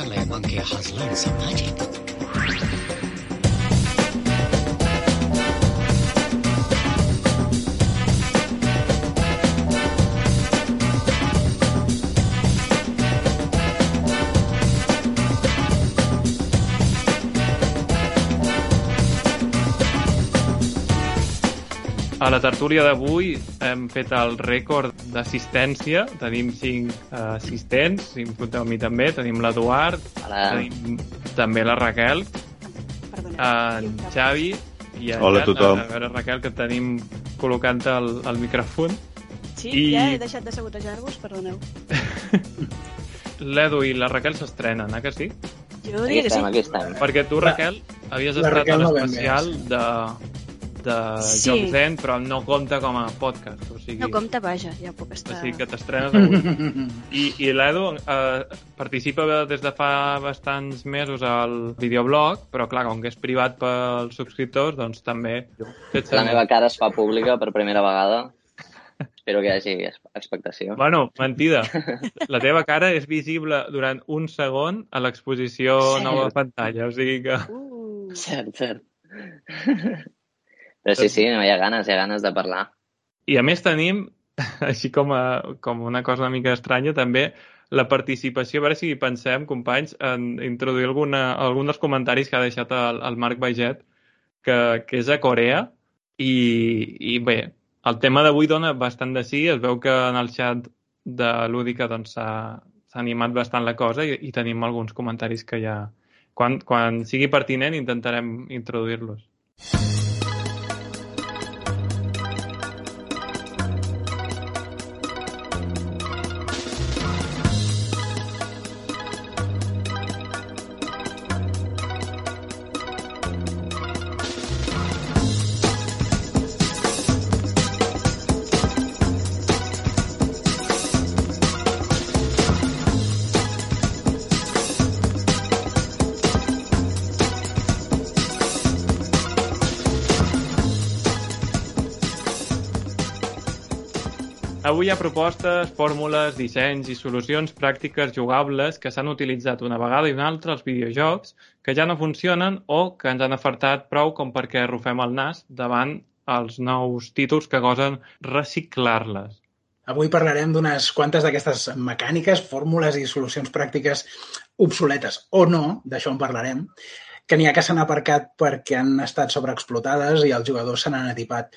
看来 Monkey has learned some magic. A la tertúlia d'avui hem fet el rècord d'assistència. Tenim cinc eh, assistents, si em compteu a mi també. Tenim l'Eduard, tenim també la Raquel, Perdoneu. en Xavi i en Hola a Jan. tothom. A veure, Raquel, que tenim col·locant el, el micròfon. Sí, I- ja he deixat de sabotejar-vos, perdoneu. L'Edu i la Raquel s'estrenen, eh, que sí? Jo diria que sí. estem, aquí estem. Perquè tu, Raquel, havies la estat Raquel a no ben l'especial de, de Sí. Jocs Zen, però no compta com a podcast. O sigui, No compta, vaja, ja puc o estar... sigui que t'estrenes avui. I, i l'Edu eh, participa des de fa bastants mesos al videoblog, però clar, com que és privat pels subscriptors, doncs també... La meva cara es fa pública per primera vegada. Espero que hi hagi expectació. Bueno, mentida. La teva cara és visible durant un segon a l'exposició nova pantalla, o sigui que... Uh, Cert, cert. Però sí, sí, no, hi ha ganes, hi ha ganes de parlar. I a més tenim, així com, a, com una cosa una mica estranya, també la participació, a veure si pensem, companys, en introduir alguna, algun dels comentaris que ha deixat el, el Marc Baiget, que, que és a Corea, i, i bé, el tema d'avui dona bastant de sí, es veu que en el xat de Lúdica doncs, s'ha animat bastant la cosa i, i tenim alguns comentaris que ja... Quan, quan sigui pertinent intentarem introduir-los. Avui hi ha propostes, fórmules, dissenys i solucions pràctiques jugables que s'han utilitzat una vegada i una altra als videojocs, que ja no funcionen o que ens han afartat prou com perquè arrufem el nas davant els nous títols que gosen reciclar-les. Avui parlarem d'unes quantes d'aquestes mecàniques, fórmules i solucions pràctiques obsoletes o no, d'això en parlarem, que n'hi ha que s'han aparcat perquè han estat sobreexplotades i els jugadors se n'han atipat.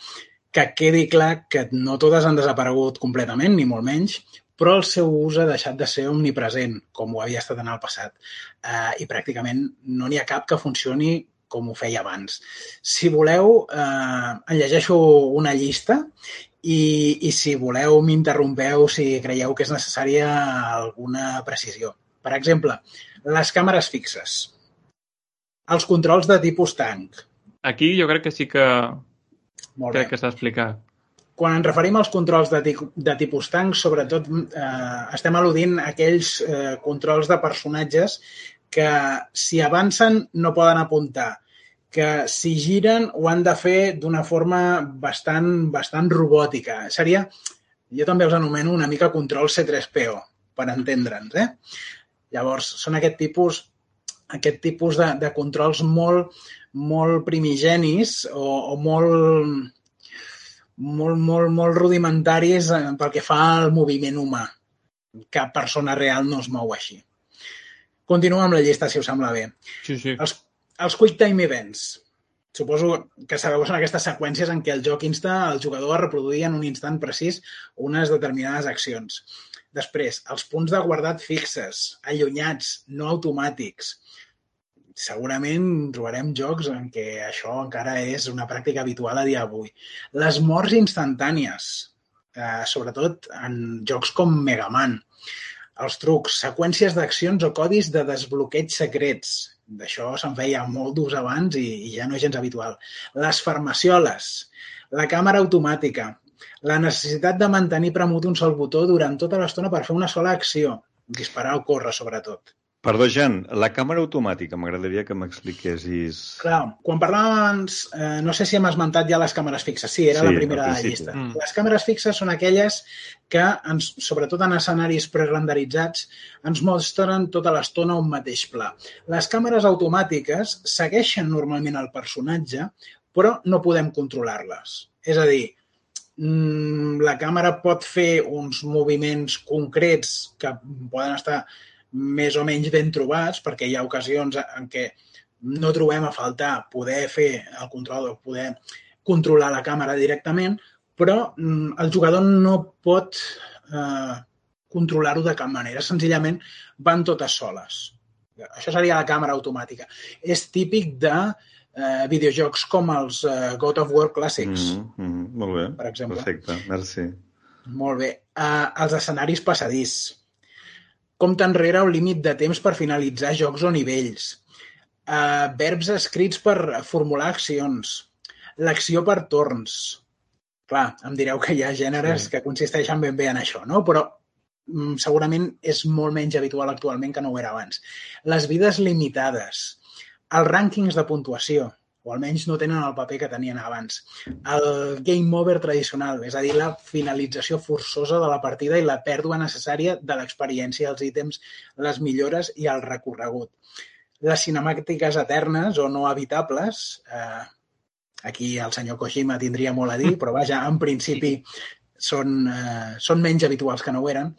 Que quedi clar que no totes han desaparegut completament, ni molt menys, però el seu ús ha deixat de ser omnipresent, com ho havia estat en el passat. Uh, I pràcticament no n'hi ha cap que funcioni com ho feia abans. Si voleu, eh, en llegeixo una llista i, i si voleu m'interrompeu si creieu que és necessària alguna precisió. Per exemple, les càmeres fixes, els controls de tipus tanc. Aquí jo crec que sí que Molt bé. crec que s'ha explicat. Quan ens referim als controls de, de tipus tanc, sobretot eh, estem al·ludint a aquells eh, controls de personatges que si avancen no poden apuntar, que si giren ho han de fer d'una forma bastant, bastant robòtica. Seria, jo també els anomeno una mica control C3PO, per entendre'ns. Eh? Llavors, són aquest tipus, aquest tipus de, de controls molt, molt primigenis o, o molt, molt, molt, molt rudimentaris eh, pel que fa al moviment humà. Cap persona real no es mou així. Continuo amb la llista, si us sembla bé. Sí, sí. Els, els Quick Time Events. Suposo que sabeu que són aquestes seqüències en què el joc insta el jugador a reproduir en un instant precís unes determinades accions. Després, els punts de guardat fixes, allunyats, no automàtics. Segurament trobarem jocs en què això encara és una pràctica habitual a dia d'avui. Les morts instantànies, eh, sobretot en jocs com Mega Man. Els trucs, seqüències d'accions o codis de desbloqueig secrets. D'això se'n feia molt d'ús abans i, i ja no és gens habitual. Les farmacioles, la càmera automàtica, la necessitat de mantenir premut un sol botó durant tota l'estona per fer una sola acció, disparar o córrer, sobretot. Perdó, Jan, la càmera automàtica, m'agradaria que m'expliquessis... Clar, quan parlàvem abans, eh, no sé si hem esmentat ja les càmeres fixes. Sí, era Sí, la primera de la llista. Mm. Les càmeres fixes són aquelles que, ens, sobretot en escenaris prerenderitzats, ens mostren tota l'estona un mateix pla. Les càmeres automàtiques segueixen normalment el personatge, però no podem controlar-les. És a dir, mm, la càmera pot fer uns moviments concrets que poden estar més o menys ben trobats, perquè hi ha ocasions en què no trobem a faltar poder fer el control o poder controlar la càmera directament, però mm, el jugador no pot eh, controlar-ho de cap manera. Senzillament van totes soles. Això seria la càmera automàtica. És típic de eh, videojocs com els eh, God of War clàssics. Mm -hmm, molt bé, Per exemple. perfecte, merci. Molt bé. Uh, els escenaris passadís. Compte enrere un límit de temps per finalitzar jocs o nivells. Uh, verbs escrits per formular accions. L'acció per torns. Clar, em direu que hi ha gèneres Sí. sí. que consisteixen ben bé en això, no? Però mm, segurament és molt menys habitual actualment que no ho era abans. Les vides limitades. Els rànquings de puntuació, o almenys no tenen el paper que tenien abans el game over tradicional, és a dir, la finalització forçosa de la partida i la pèrdua necessària de l'experiència, els ítems, les millores i el recorregut. Les cinemàtiques eternes o no habitables, eh, aquí el senyor Kojima tindria molt a dir, però vaja, en principi són, eh, són menys habituals que no ho eren.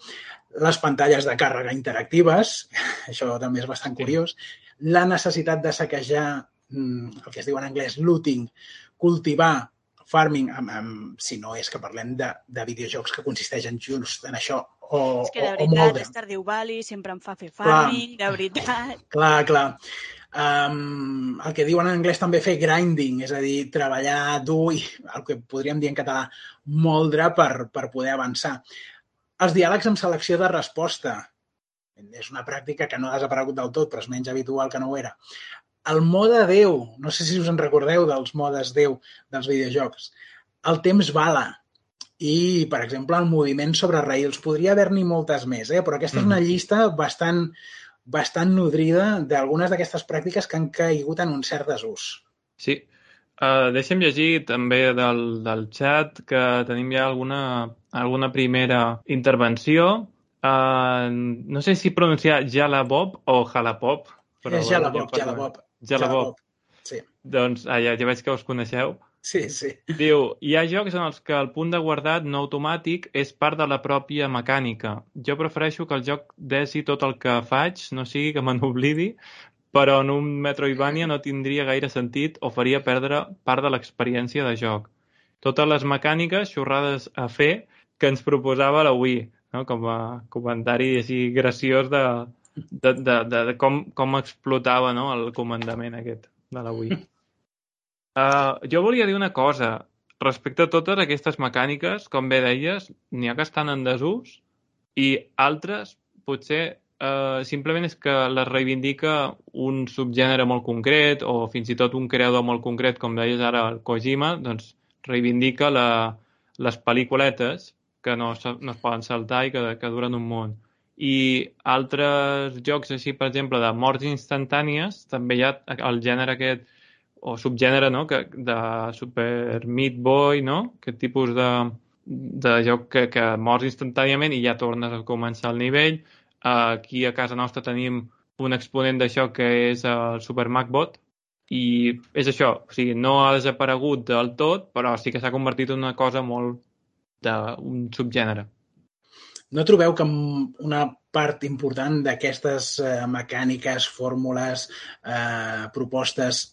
Les pantalles de càrrega interactives, això també és bastant curiós. La necessitat de saquejar el que es diu en anglès looting, cultivar, farming, amb, amb, si no és que parlem de, de videojocs que consisteixen just en això, o, És que de o, o veritat, moldre. Stardew Valley sempre em fa fer farming, de veritat. Clar, clar. Um, el que diuen en anglès també fer grinding, és a dir, treballar dur i el que podríem dir en català, moldre per, per poder avançar. Els diàlegs amb selecció de resposta. És una pràctica que no ha desaparegut del tot, però és menys habitual que no ho era. El mode Déu, no sé si us en recordeu dels modes Déu dels videojocs. El temps bala. I, per exemple, el moviment sobre rails. Podria haver-n'hi moltes més, eh? però aquesta és una llista bastant, bastant nodrida d'algunes d'aquestes pràctiques que han caigut en un cert desús. Sí. Uh, deixa'm llegir també del, del chat que tenim ja alguna, alguna primera intervenció. Uh, no sé si pronunciar Jalabob o Jalapop. Però és Jalabob, Jalabob. Jalabob. Sí, Doncs ah, ja, ja veig que us coneixeu. sí, sí. Diu, hi ha jocs en els que el punt de guardat no automàtic és part de la pròpia mecànica. Jo prefereixo que el joc desi tot el que faig, no sigui que me n'oblidi, però en un Metroidvania no tindria gaire sentit o faria perdre part de l'experiència de joc. Totes les mecàniques xorrades a fer que ens proposava la Wii, no? com a comentari així graciós de, de, de, de, de com, com explotava no? el comandament aquest de la Wii. Uh, jo volia dir una cosa. Respecte a totes aquestes mecàniques, com bé deies, n'hi ha que estan en desús i altres potser uh, simplement és que les reivindica un subgènere molt concret o fins i tot un creador molt concret, com deies ara el Kojima, doncs reivindica la, les pel·lículetes que no, no es poden saltar i que, que duren un munt. I altres jocs així, per exemple, de morts instantànies, també hi ha el gènere aquest o subgènere, no?, que, de Super Meat Boy, no?, aquest tipus de, de joc que, que mors instantàniament i ja tornes a començar el nivell. Aquí a casa nostra tenim un exponent d'això que és el Super Macbot, i és això, o sigui, no ha desaparegut del tot, però sí que s'ha convertit en una cosa molt d'un subgènere. No trobeu que una part important d'aquestes eh, mecàniques, fórmules, eh, propostes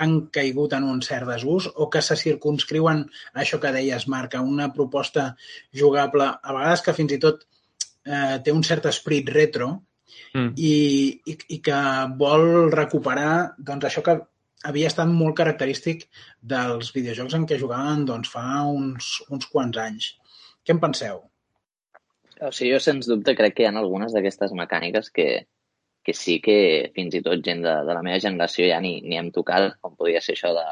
han caigut en un cert desús o que se circunscriuen a això que deies, Marc, a una proposta jugable, a vegades que fins i tot eh, té un cert esprit retro Mm. i, i, i que vol recuperar doncs, això que havia estat molt característic dels videojocs en què jugàvem doncs, fa uns, uns quants anys. Què en penseu? O sigui, jo sens dubte crec que hi ha algunes d'aquestes mecàniques que, que sí que fins i tot gent de, de la meva generació ja ni, ni hem tocat, com podria ser això de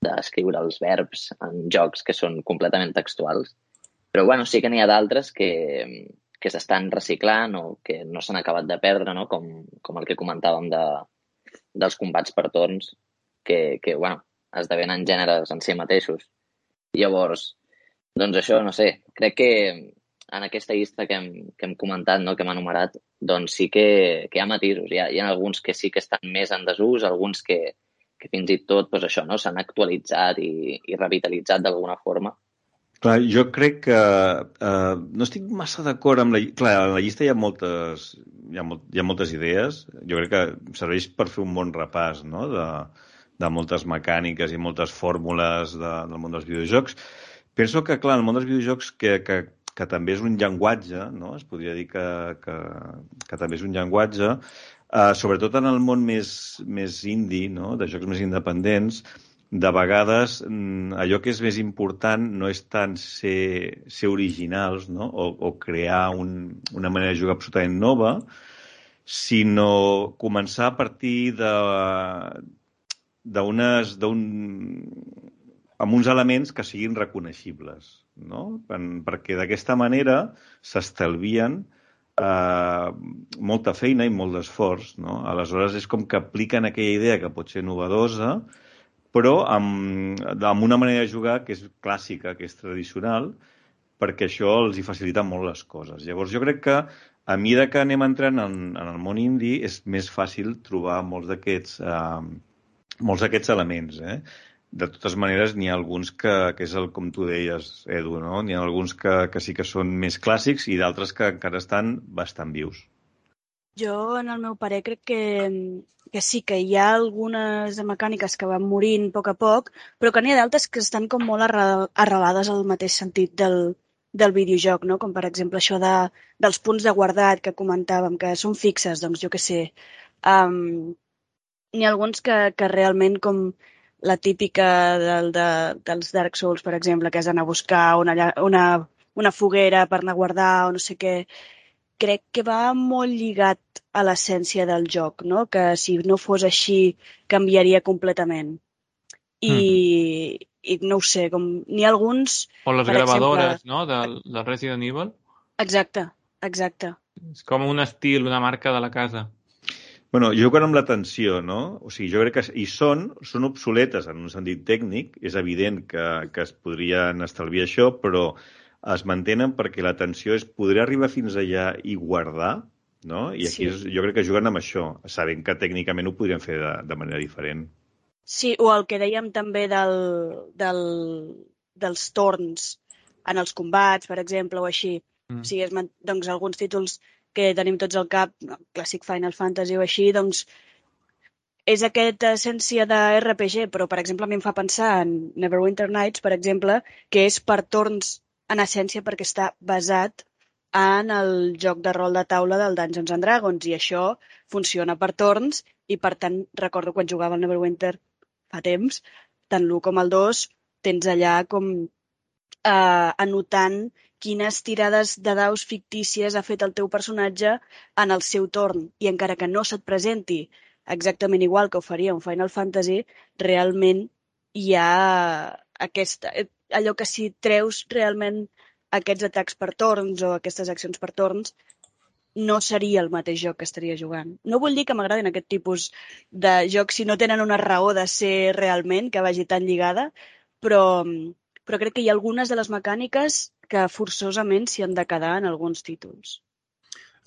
d'escriure els verbs en jocs que són completament textuals. Però bueno, sí que n'hi ha d'altres que, que s'estan reciclant o que no s'han acabat de perdre, no? com, com el que comentàvem de, dels combats per torns, que, que bueno, esdevenen gèneres en si mateixos. Llavors, doncs això, no sé, crec que en aquesta llista que hem, que hem comentat, no, que hem enumerat, doncs sí que, que hi ha matisos. Hi ha, hi ha alguns que sí que estan més en desús, alguns que, que fins i tot doncs això, no, s'han actualitzat i, i revitalitzat d'alguna forma. Clar, jo crec que eh, no estic massa d'acord amb la... Clar, en la llista hi ha moltes, hi ha, molt, hi ha moltes idees. Jo crec que serveix per fer un bon repàs no? de, de moltes mecàniques i moltes fórmules de, del món dels videojocs. Penso que, clar, el món dels videojocs que, que que també és un llenguatge, no? es podria dir que, que, que també és un llenguatge, eh, sobretot en el món més, més indie, no? de jocs més independents, de vegades mm, allò que és més important no és tant ser, ser originals no? o, o crear un, una manera de jugar absolutament nova, sinó començar a partir de d'unes d'un amb uns elements que siguin reconeixibles no? En, perquè d'aquesta manera s'estalvien eh, molta feina i molt d'esforç. No? Aleshores, és com que apliquen aquella idea que pot ser novedosa, però amb, amb una manera de jugar que és clàssica, que és tradicional, perquè això els hi facilita molt les coses. Llavors, jo crec que a mesura que anem entrant en, en el món indi és més fàcil trobar molts d'aquests eh, molts d'aquests elements. Eh? De totes maneres, n'hi ha alguns que, que és el com tu deies, Edu, no? N'hi ha alguns que, que sí que són més clàssics i d'altres que encara estan bastant vius. Jo, en el meu parer, crec que, que sí, que hi ha algunes mecàniques que van morint a poc a poc, però que n'hi ha d'altres que estan com molt arrelades al mateix sentit del, del videojoc, no? com per exemple això de, dels punts de guardat que comentàvem, que són fixes, doncs jo que sé. Um, n'hi ha alguns que, que realment com la típica del, de, dels Dark Souls, per exemple, que és anar a buscar una, una, una foguera per anar a guardar o no sé què, crec que va molt lligat a l'essència del joc, no? que si no fos així canviaria completament. I, mm. i no ho sé, com n'hi ha alguns... O les gravadores, exemple... no?, del, del Resident Evil. Exacte, exacte. És com un estil, una marca de la casa. Bueno, juguen amb l'atenció, no? O sigui, jo crec que hi són, són obsoletes en un sentit tècnic, és evident que, que es podrien estalviar això, però es mantenen perquè l'atenció és poder arribar fins allà i guardar, no? I aquí sí. és, jo crec que juguen amb això, sabent que tècnicament ho podrien fer de, de manera diferent. Sí, o el que dèiem també del, del, dels torns en els combats, per exemple, o així. Mm. O sigui, es, doncs alguns títols que tenim tots al cap, clàssic Final Fantasy o així, doncs és aquesta essència de RPG, però per exemple a mi em fa pensar en Neverwinter Nights, per exemple, que és per torns en essència perquè està basat en el joc de rol de taula del Dungeons and Dragons i això funciona per torns i per tant recordo quan jugava al Neverwinter fa temps, tant l'1 com el 2 tens allà com eh, anotant quines tirades de daus fictícies ha fet el teu personatge en el seu torn. I encara que no se't presenti exactament igual que ho faria un Final Fantasy, realment hi ha aquesta, allò que si treus realment aquests atacs per torns o aquestes accions per torns, no seria el mateix joc que estaria jugant. No vull dir que m'agradin aquest tipus de jocs si no tenen una raó de ser realment que vagi tan lligada, però, però crec que hi ha algunes de les mecàniques que forçosament s'hi han de quedar en alguns títols.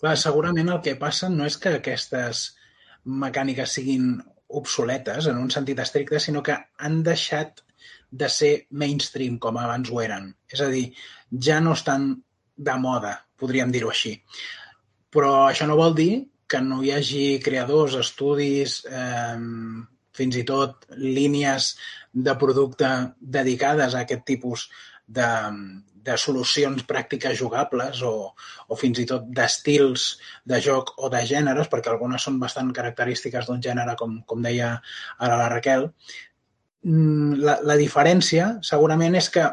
Clar, segurament el que passa no és que aquestes mecàniques siguin obsoletes en un sentit estricte, sinó que han deixat de ser mainstream com abans ho eren. És a dir, ja no estan de moda, podríem dir-ho així. Però això no vol dir que no hi hagi creadors, estudis, eh, fins i tot línies de producte dedicades a aquest tipus de, de solucions pràctiques jugables o, o fins i tot d'estils de joc o de gèneres, perquè algunes són bastant característiques d'un gènere, com, com deia ara la Raquel. Mm, la, la diferència segurament és que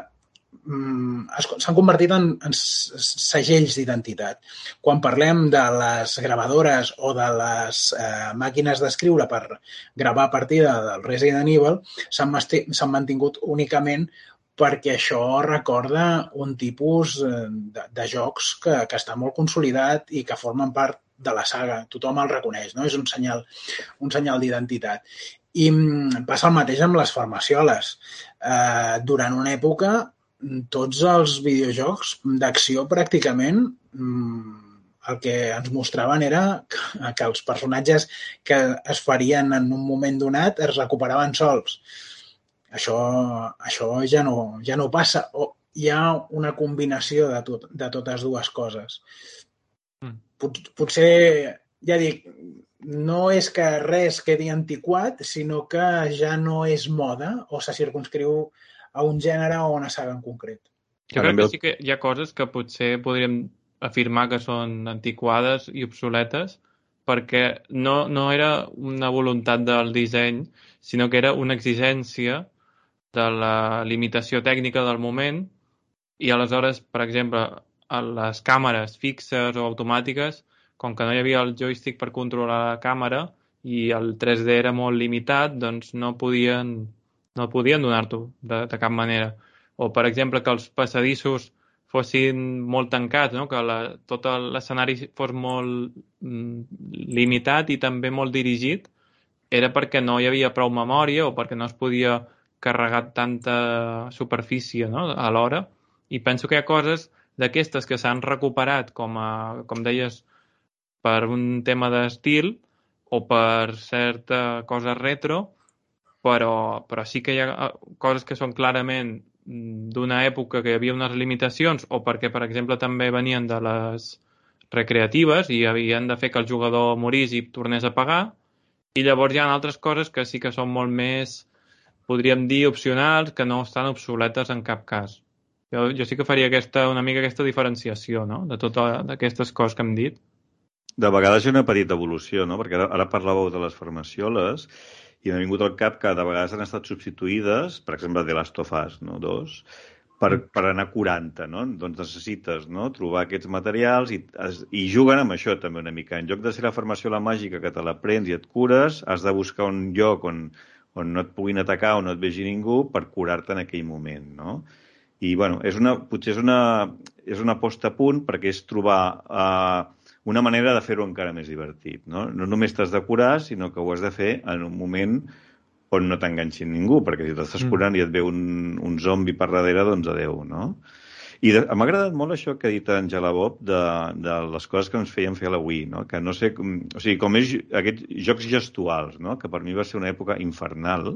mm, s'han convertit en, en segells d'identitat. Quan parlem de les gravadores o de les eh, màquines d'escriure per gravar a partir del Resident Evil, s'han mantingut únicament perquè això recorda un tipus eh, de, de jocs que, que està molt consolidat i que formen part de la saga. Tothom el reconeix, no? És un senyal, un senyal d'identitat. I mm, passa el mateix amb les farmacioles. Eh, durant una època, tots els videojocs d'acció pràcticament mm, el que ens mostraven era que, els personatges que es farien en un moment donat es recuperaven sols. Això, això ja, no, ja no passa. O hi ha una combinació de, tot, de totes dues coses. Mm. Pot, potser, ja dic, no és que res quedi antiquat, sinó que ja no és moda o se circunscriu a un gènere o una saga en concret. Jo crec que sí que hi ha coses que potser podríem afirmar que són antiquades i obsoletes perquè no, no era una voluntat del disseny, sinó que era una exigència de la limitació tècnica del moment i aleshores, per exemple, a les càmeres fixes o automàtiques, com que no hi havia el joystick per controlar la càmera i el 3D era molt limitat, doncs no podien, no podien donar-t'ho de, de cap manera. O, per exemple, que els passadissos fossin molt tancats, no? que la, tot l'escenari fos molt mm, limitat i també molt dirigit, era perquè no hi havia prou memòria o perquè no es podia carregar tanta superfície no? alhora. I penso que hi ha coses d'aquestes que s'han recuperat, com, a, com deies, per un tema d'estil o per certa cosa retro, però, però sí que hi ha coses que són clarament d'una època que hi havia unes limitacions o perquè, per exemple, també venien de les recreatives i havien de fer que el jugador morís i tornés a pagar i llavors hi ha altres coses que sí que són molt més, podríem dir, opcionals, que no estan obsoletes en cap cas. Jo, jo sí que faria aquesta, una mica aquesta diferenciació no? de totes aquestes coses que hem dit. De vegades hi ha una petita evolució, no? perquè ara, ara parlàveu de les farmacioles i m'ha vingut al cap que de vegades han estat substituïdes, per exemple, de Last of Us, no? dos, per, mm. per anar a 40, no? Doncs necessites no? trobar aquests materials i, es, i juguen amb això també una mica. En lloc de ser la farmació la màgica que te la prens i et cures, has de buscar un lloc on, on no et puguin atacar o no et vegi ningú per curar-te en aquell moment, no? I, bueno, és una, potser és una, és una posta a punt perquè és trobar eh, una manera de fer-ho encara més divertit. No, no només t'has de curar, sinó que ho has de fer en un moment on no t'enganxin ningú, perquè si t'estàs mm. curant i et ve un, un zombi per darrere, doncs adeu, no? I m'ha agradat molt això que ha dit Angela Bob de, de les coses que ens feien fer a la Wii, no? que no sé, com, o sigui, com és aquests jocs gestuals, no? que per mi va ser una època infernal.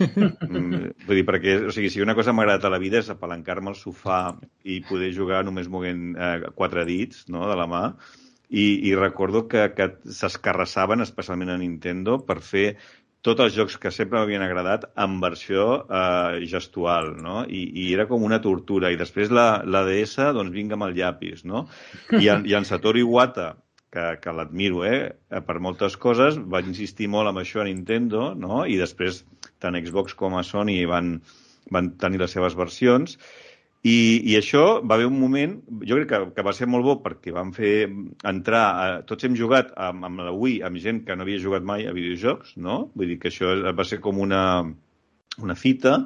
mm, vull dir, perquè, o sigui, si una cosa m'ha agradat a la vida és apalancar-me al sofà i poder jugar només moguent eh, quatre dits no? de la mà, i, i recordo que, que s'escarrassaven, especialment a Nintendo, per fer tots els jocs que sempre m'havien agradat en versió eh, gestual, no? I, I era com una tortura. I després la, la DS, doncs vinga amb el llapis, no? I en, i en Satoru Iwata, que, que l'admiro, eh? Per moltes coses, va insistir molt amb això a Nintendo, no? I després tant Xbox com a Sony van, van tenir les seves versions i, I això va haver un moment, jo crec que, que va ser molt bo perquè vam fer entrar, a, tots hem jugat amb, amb la Wii, amb gent que no havia jugat mai a videojocs, no? Vull dir que això va ser com una, una fita,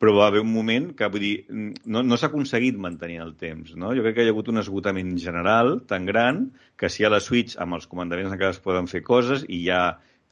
però va haver un moment que, vull dir, no, no s'ha aconseguit mantenir el temps, no? Jo crec que hi ha hagut un esgotament general tan gran que si a la Switch amb els comandaments encara es poden fer coses i hi ha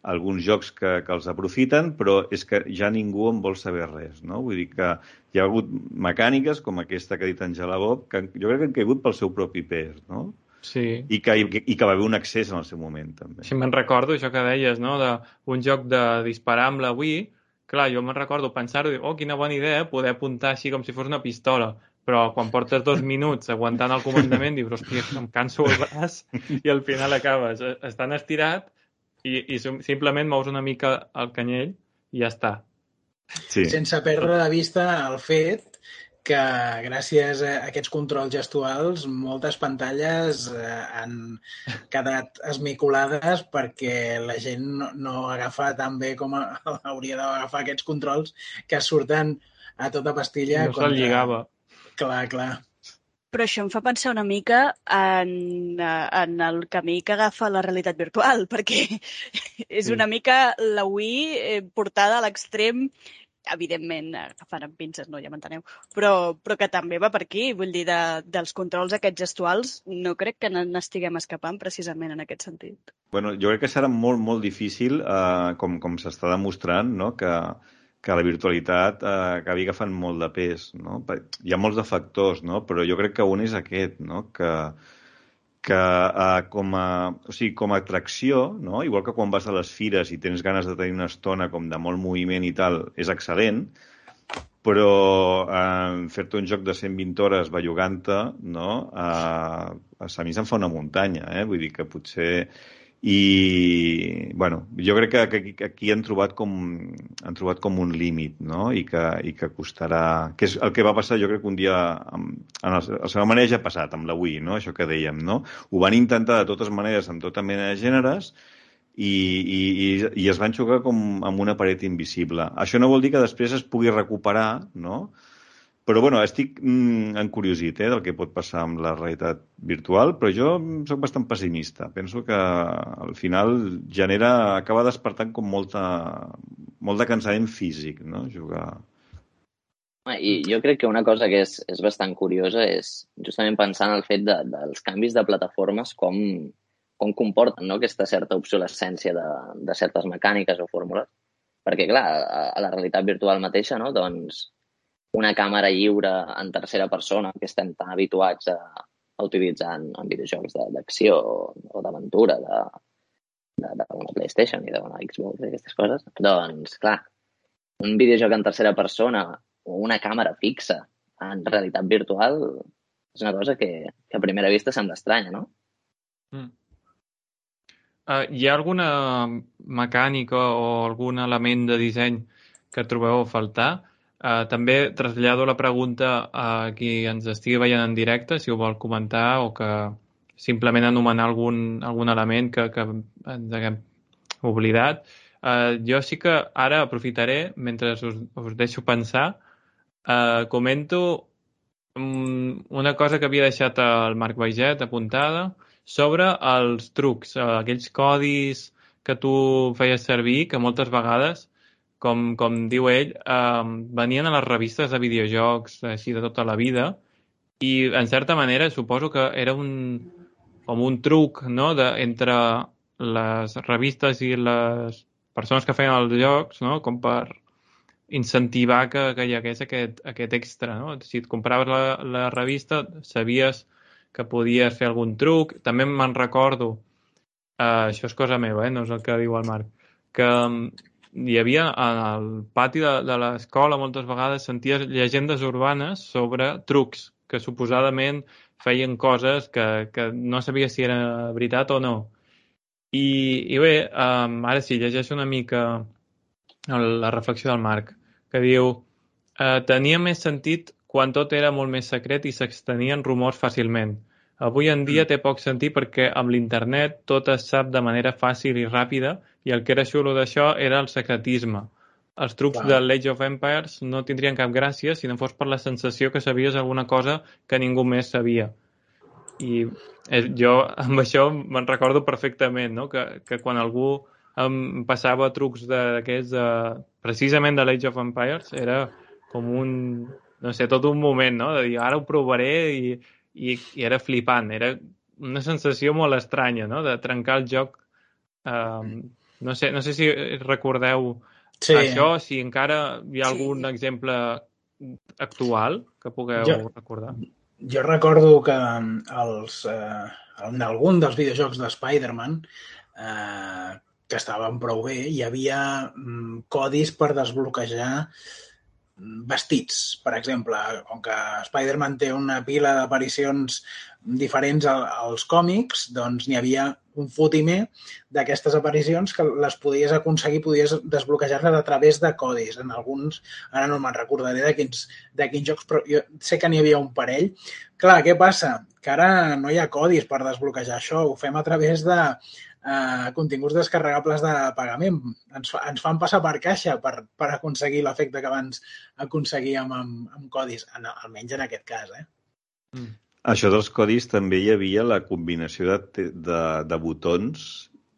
alguns jocs que, que els aprofiten, però és que ja ningú en vol saber res, no? Vull dir que hi ha hagut mecàniques com aquesta que ha dit Angela Bob, que jo crec que han caigut pel seu propi pes, no? Sí. I que, i, i que va haver un accés en el seu moment, també. Sí, me'n recordo això que deies, no?, d'un joc de disparar amb la Wii, clar, jo me'n recordo pensar-ho, oh, quina bona idea, poder apuntar així com si fos una pistola, però quan portes dos minuts aguantant el comandament dius, hòstia, em canso el braç i al final acabes estan estirat i, i simplement mous una mica el canyell i ja està. Sí. Sense perdre de vista el fet que gràcies a aquests controls gestuals moltes pantalles eh, han quedat esmicolades perquè la gent no, no agafa tan bé com hauria d'agafar aquests controls que surten a tota pastilla. No se'l lligava. Clar, clar. Però això em fa pensar una mica en, en el camí que agafa la realitat virtual, perquè és una mica la Wii eh, portada a l'extrem evidentment agafant amb pinces, no, ja m'enteneu, però, però que també va per aquí, vull dir, de, dels controls aquests gestuals, no crec que n'estiguem escapant precisament en aquest sentit. Bueno, jo crec que serà molt, molt difícil, eh, com, com s'està demostrant, no? que, que la virtualitat eh, acabi agafant molt de pes. No? Hi ha molts de factors, no? però jo crec que un és aquest, no? que, que eh, com, a, o sigui, com a atracció, no? igual que quan vas a les fires i tens ganes de tenir una estona com de molt moviment i tal, és excel·lent, però eh, fer-te un joc de 120 hores bellugant-te, no? eh, a mi se'm fa una muntanya, eh? vull dir que potser i bueno, jo crec que, que aquí han trobat com, han trobat com un límit no? I, que, i que costarà... que és el que va passar jo crec que un dia amb, en el, el seu manera ja ha passat amb la Wii, no? això que dèiem no? ho van intentar de totes maneres amb tota mena de gèneres i, i, i, i es van xocar com amb una paret invisible. Això no vol dir que després es pugui recuperar, no? Però, bueno, estic mm, encuriosit eh, del que pot passar amb la realitat virtual, però jo sóc bastant pessimista. Penso que al final genera, acaba despertant com molta, molt de cansament físic, no?, jugar. I jo crec que una cosa que és, és bastant curiosa és justament pensar en el fet de, dels canvis de plataformes, com, com comporten no? aquesta certa obsolescència de, de certes mecàniques o fórmules. Perquè, clar, a, a la realitat virtual mateixa, no? doncs una càmera lliure en tercera persona que estem tan habituats a, a utilitzar en, en videojocs d'acció o, d'aventura de, de, d'una PlayStation i d'una Xbox i aquestes coses, doncs, clar, un videojoc en tercera persona o una càmera fixa en realitat virtual és una cosa que, que a primera vista sembla estranya, no? Mm. Uh, hi ha alguna mecànica o algun element de disseny que trobeu a faltar? Uh, també trasllado la pregunta a qui ens estigui veient en directe, si ho vol comentar o que simplement anomenar algun, algun element que, que ens haguem oblidat. Uh, jo sí que ara aprofitaré, mentre us, us deixo pensar, uh, comento um, una cosa que havia deixat el Marc Baiget apuntada sobre els trucs, uh, aquells codis que tu feies servir, que moltes vegades com, com diu ell, eh, venien a les revistes de videojocs així de tota la vida i, en certa manera, suposo que era un, com un truc no? de, entre les revistes i les persones que feien els jocs, no? com per incentivar que, que hi hagués aquest, aquest extra. No? Si et compraves la, la revista, sabies que podies fer algun truc. També me'n recordo, uh, això és cosa meva, eh? no és el que diu el Marc, que hi havia al pati de, de l'escola moltes vegades senties llegendes urbanes sobre trucs que suposadament feien coses que, que no sabia si era veritat o no. I, i bé, um, ara sí, llegeixo una mica la reflexió del Marc, que diu uh, tenia més sentit quan tot era molt més secret i s'extenien rumors fàcilment. Avui en dia mm. té poc sentit perquè amb l'internet tot es sap de manera fàcil i ràpida i el que era xulo d'això era el secretisme. Els trucs Clar. de l'Age of Empires no tindrien cap gràcia si no fos per la sensació que sabies alguna cosa que ningú més sabia. I eh, jo amb això me'n recordo perfectament, no? que, que quan algú em passava trucs d'aquests, precisament de l'Age of Empires, era com un, no sé, tot un moment, no? De dir, ara ho provaré i, i, i era flipant. Era una sensació molt estranya, no?, de trencar el joc. Um, no, sé, no sé si recordeu sí. això, si encara hi ha algun sí. exemple actual que pugueu jo, recordar. Jo recordo que els, eh, en algun dels videojocs de Spider-Man eh, que estaven prou bé, hi havia mm, codis per desbloquejar vestits, per exemple, com que Spider-Man té una pila d'aparicions diferents als còmics, doncs n'hi havia un fotimer d'aquestes aparicions que les podies aconseguir, podies desbloquejar-les a través de codis. En alguns, ara no me'n recordaré de quins, de quins jocs, però jo sé que n'hi havia un parell. Clar, què passa? Que ara no hi ha codis per desbloquejar això, ho fem a través de, eh, continguts descarregables de pagament. Ens, fa, ens fan passar per caixa per, per aconseguir l'efecte que abans aconseguíem amb, amb codis, en, almenys en aquest cas. Eh? Mm. Això dels codis també hi havia la combinació de, de, de botons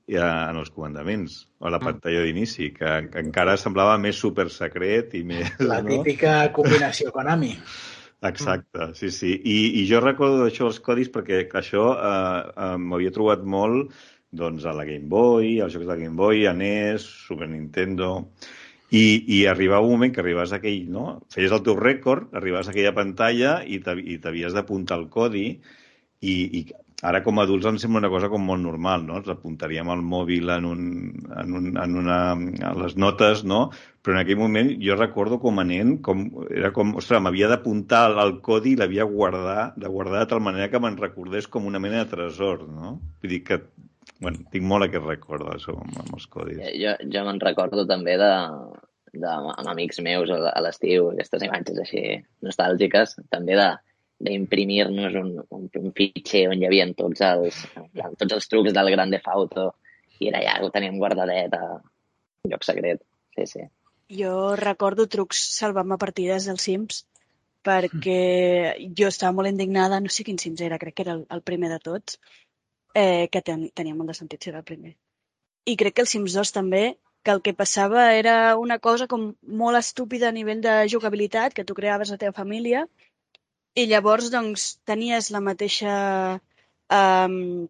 en els comandaments, o a la pantalla d'inici, que, que encara semblava més super secret i més... La no? típica combinació Konami. Exacte, sí, sí. I, i jo recordo això els codis perquè això eh, eh, m'havia trobat molt doncs, a la Game Boy, als jocs de Game Boy, a NES, Super Nintendo... I, i arribava un moment que arribaves a aquell, no? Feies el teu rècord, arribaves a aquella pantalla i t'havies d'apuntar el codi i, i ara com a adults ens sembla una cosa com molt normal, no? Ens apuntaríem al mòbil en, un, en, un, en una, a les notes, no? Però en aquell moment jo recordo com a nen, com, era com, ostres, m'havia d'apuntar el codi i l'havia guardar, de guardar de tal manera que me'n recordés com una mena de tresor, no? Vull dir que bueno, tinc molt aquest record d'això amb, amb els codis. Eh, Jo, jo me'n recordo també de, de, amb amics meus a l'estiu, aquestes imatges així nostàlgiques, també de d'imprimir-nos un, un, un fitxer on hi havia tots els, tots els trucs del Grand Theft Auto i era allà, ho teníem guardadet a lloc secret. Sí, sí. Jo recordo trucs salvant-me partides dels Sims perquè jo estava molt indignada, no sé quin Sims era, crec que era el, el primer de tots, eh, que ten, tenia molt de sentit ser el primer. I crec que el Sims 2 també, que el que passava era una cosa com molt estúpida a nivell de jugabilitat, que tu creaves la teva família, i llavors doncs tenies la mateixa um,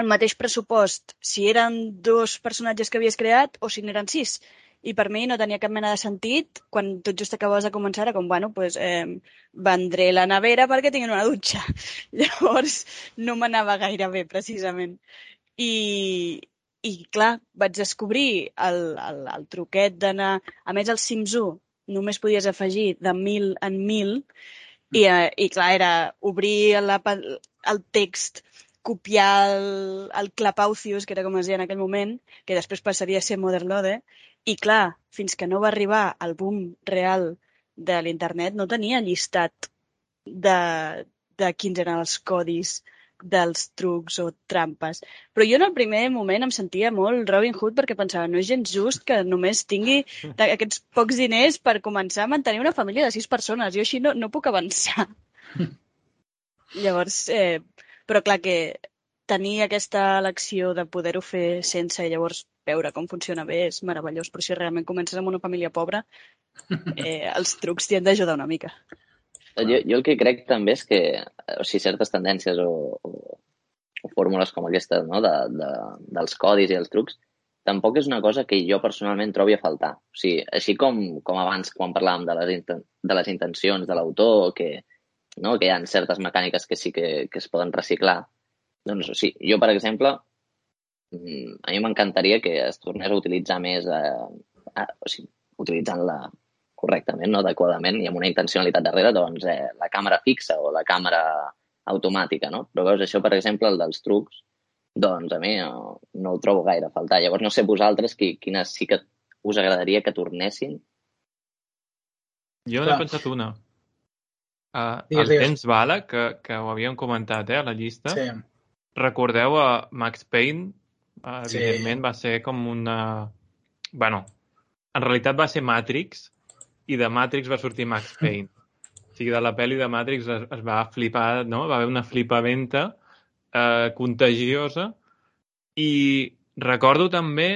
el mateix pressupost si eren dos personatges que havies creat o si n'eren sis. I per mi no tenia cap mena de sentit. Quan tot just acabaves de començar era com, bueno, pues, eh, vendré la nevera perquè tinguin una dutxa. Llavors no m'anava gaire bé, precisament. I, i clar, vaig descobrir el, el, el truquet d'anar... A més, el Sims 1 només podies afegir de mil en mil i, eh, i clar, era obrir la, el text, copiar el, el Clapaucius, que era com es deia en aquell moment, que després passaria a ser Motherlode, i clar, fins que no va arribar el boom real de l'internet, no tenia llistat de, de quins eren els codis dels trucs o trampes. Però jo en el primer moment em sentia molt Robin Hood perquè pensava, no és gens just que només tingui aquests pocs diners per començar a mantenir una família de sis persones. Jo així no, no puc avançar. Llavors, eh, però clar que tenir aquesta elecció de poder-ho fer sense i llavors veure com funciona bé és meravellós, però si realment comences amb una família pobra, eh, els trucs t'hi han d'ajudar una mica. Jo, jo el que crec també és que o sigui, certes tendències o, o, o fórmules com aquestes no? de, de, dels codis i els trucs tampoc és una cosa que jo personalment trobi a faltar. O sigui, així com, com abans quan parlàvem de les, inten de les intencions de l'autor, que, no? que hi ha certes mecàniques que sí que, que es poden reciclar, doncs sí, jo, per exemple, mm, a mi m'encantaria que es tornés a utilitzar més, eh, a, o sigui, utilitzant-la correctament, no adequadament i amb una intencionalitat darrere, doncs eh, la càmera fixa o la càmera automàtica, no? Però veus, això, per exemple, el dels trucs, doncs a mi no, no ho trobo gaire a faltar. Llavors no sé vosaltres qui, quines sí que us agradaria que tornessin. Jo n'he pensat una. Uh, Digues, el digues. temps bala, que, que ho havíem comentat eh, a la llista. Sí. Recordeu a Max Payne? Sí. evidentment va ser com una... bueno, en realitat va ser Matrix i de Matrix va sortir Max Payne. O sigui, de la pel·li de Matrix es, es va flipar, no? Va haver una flipaventa eh, contagiosa i recordo també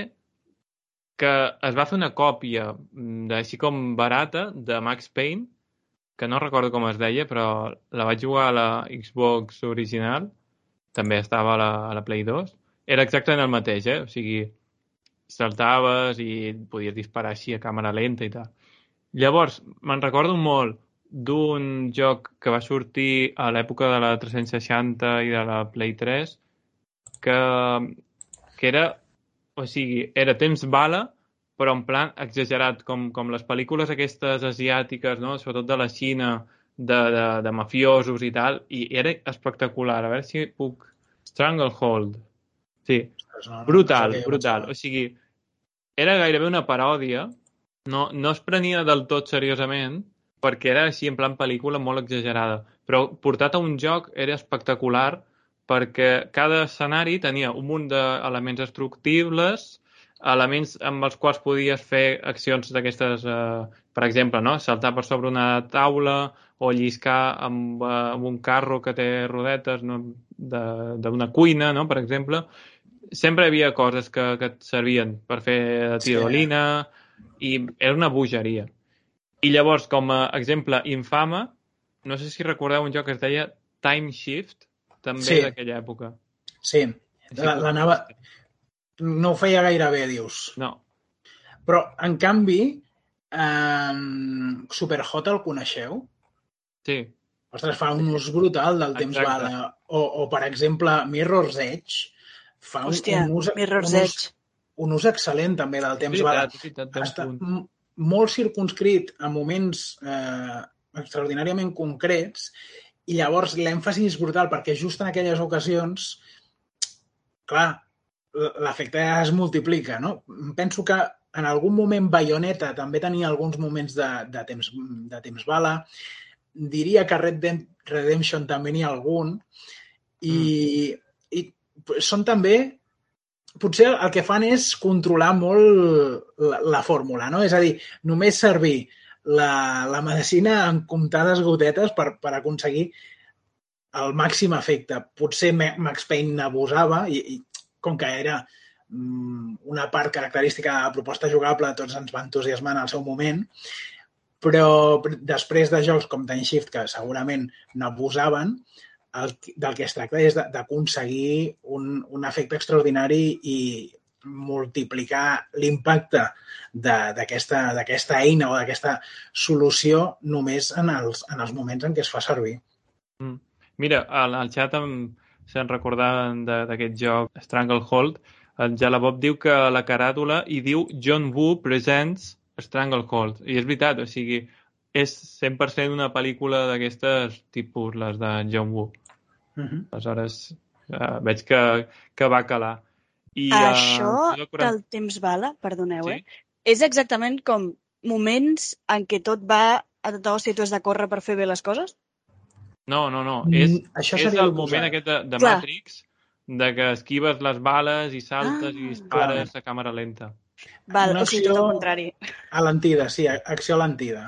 que es va fer una còpia mm, així com barata de Max Payne que no recordo com es deia, però la vaig jugar a la Xbox original, també estava a la, a la Play 2. Era exactament el mateix, eh? O sigui, saltaves i podies disparar així a càmera lenta i tal. Llavors, me'n recordo molt d'un joc que va sortir a l'època de la 360 i de la Play 3 que, que era, o sigui, era temps bala, però en plan exagerat, com, com les pel·lícules aquestes asiàtiques, no? sobretot de la Xina, de, de, de mafiosos i tal, i era espectacular. A veure si puc... Stranglehold. Sí, no, brutal, no sé què brutal. O sigui, era gairebé una paròdia, no, no es prenia del tot seriosament, perquè era així en plan pel·lícula molt exagerada. Però portat a un joc era espectacular perquè cada escenari tenia un munt d'elements destructibles, elements amb els quals podies fer accions d'aquestes, eh, per exemple, no? saltar per sobre una taula o lliscar amb, eh, amb un carro que té rodetes no? de- d'una cuina, no? per exemple. sempre hi havia coses que, que et servien per fer tirolina i era una bogeria. I llavors, com a exemple infame, no sé si recordeu un joc que es deia Time Shift, també Sí. d'aquella època. Sí, la, la nava... No ho feia gaire bé, dius. No, Però, en canvi, eh, Superhot el coneixeu? sí. Ostres, fa un ús brutal del temps Exacte. bala. O, o, per exemple, Mirror's Edge fa un, Hòstia, un, ús, Mirror's un, ús, Edge. un ús excel·lent també del temps bala. veritat, és veritat, Està molt circunscrit a moments eh, extraordinàriament concrets i llavors l'èmfasi és brutal perquè just en aquelles ocasions, clar, l'efecte es multiplica, no? Penso que en algun moment Bayonetta també tenia alguns moments de, de, temps, de temps bala. Diria que Red Dem Redemption també n'hi ha algun. I, i són també potser el que fan és controlar molt la, la fórmula, no? És a dir, només servir la, la medicina en comptades gotetes per, per aconseguir el màxim efecte. Potser Ma- Max Payne n'abusava i, i com que era mm, una part característica de la proposta jugable, tots ens va entusiasmar en el seu moment, però després de jocs com Time Shift, que segurament n'abusaven, el, del que es tracta és d'aconseguir un, un efecte extraordinari i multiplicar l'impacte d'aquesta eina o d'aquesta solució només en els, en els moments en què es fa servir. Mm. Mira, al, al xat em, se'n recordaven de- d'aquest joc Stranglehold. El Jalabob diu que a la caràtula hi diu John Woo Presents Stranglehold. I és veritat, o sigui, és 100% una pel·lícula d'aquestes tipus, les de John Woo. Uh -huh. Aleshores, eh, veig que, que va calar. I, eh, Això jo quaranta- del temps bala, perdoneu, Sí? eh? És exactament com moments en què tot va a tota hòstia i tu has de córrer per fer bé les coses? No, no, no. Mm, És, això és el moment aquest de, de Clar. Matrix, de que esquives les bales i saltes Ah, i dispares a càmera lenta. Val, Una o sigui, tot el contrari. A l'antida, sí, acció a l'antida.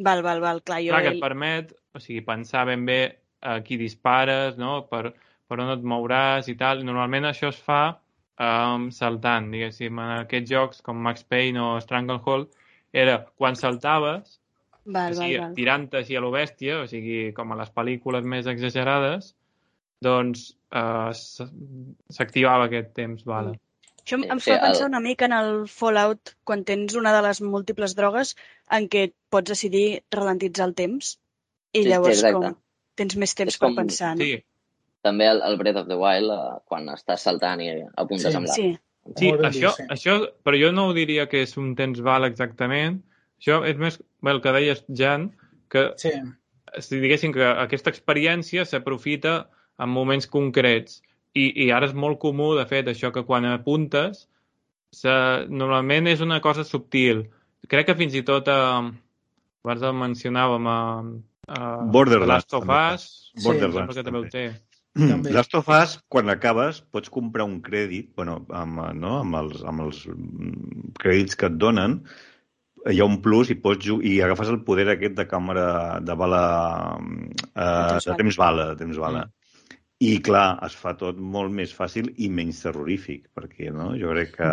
Val, val, val, clar, jo... Clar, que et permet o sigui, pensar ben bé a qui dispares, no? per, per on et mouràs i tal. Normalment això es fa um, saltant, diguéssim. En aquests jocs com Max Payne o Stranglehold era quan saltaves, Val, o val, sigui, val. tirant així a lo bèstia, o sigui, com a les pel·lícules més exagerades, doncs uh, s'activava aquest temps bala. Això em, em Sí, fa el- pensar una mica en el Fallout, quan tens una de les múltiples drogues en què pots decidir ralentitzar el temps i Sí, sí, llavors exacte. com tens més temps És per com- pensar, no? Sí, També el, el Breath of the Wild, eh, quan estàs saltant i apuntes Sí. amb l'arc. Sí, Sí, això, sí. això, però jo no ho diria que és un temps val exactament. Això és més bé, el que deies, Jan, que Sí, si diguéssim que aquesta experiència s'aprofita en moments concrets. I, I ara és molt comú, de fet, això que quan apuntes, se, normalment és una cosa subtil. Crec que fins i tot, eh, abans el mencionàvem, a, a Borderlands, Last of també. Us, Sí, Borderlands, que també ho té. També. Last of Us, quan acabes, pots comprar un crèdit, bueno, amb, eh, no? amb, els, amb els mm, crèdits que et donen, hi ha un plus i pots i agafes el poder aquest de càmera de bala eh, de temps bala, de temps bala. Mm. I clar, es fa tot molt més fàcil i menys terrorífic, perquè no? jo crec que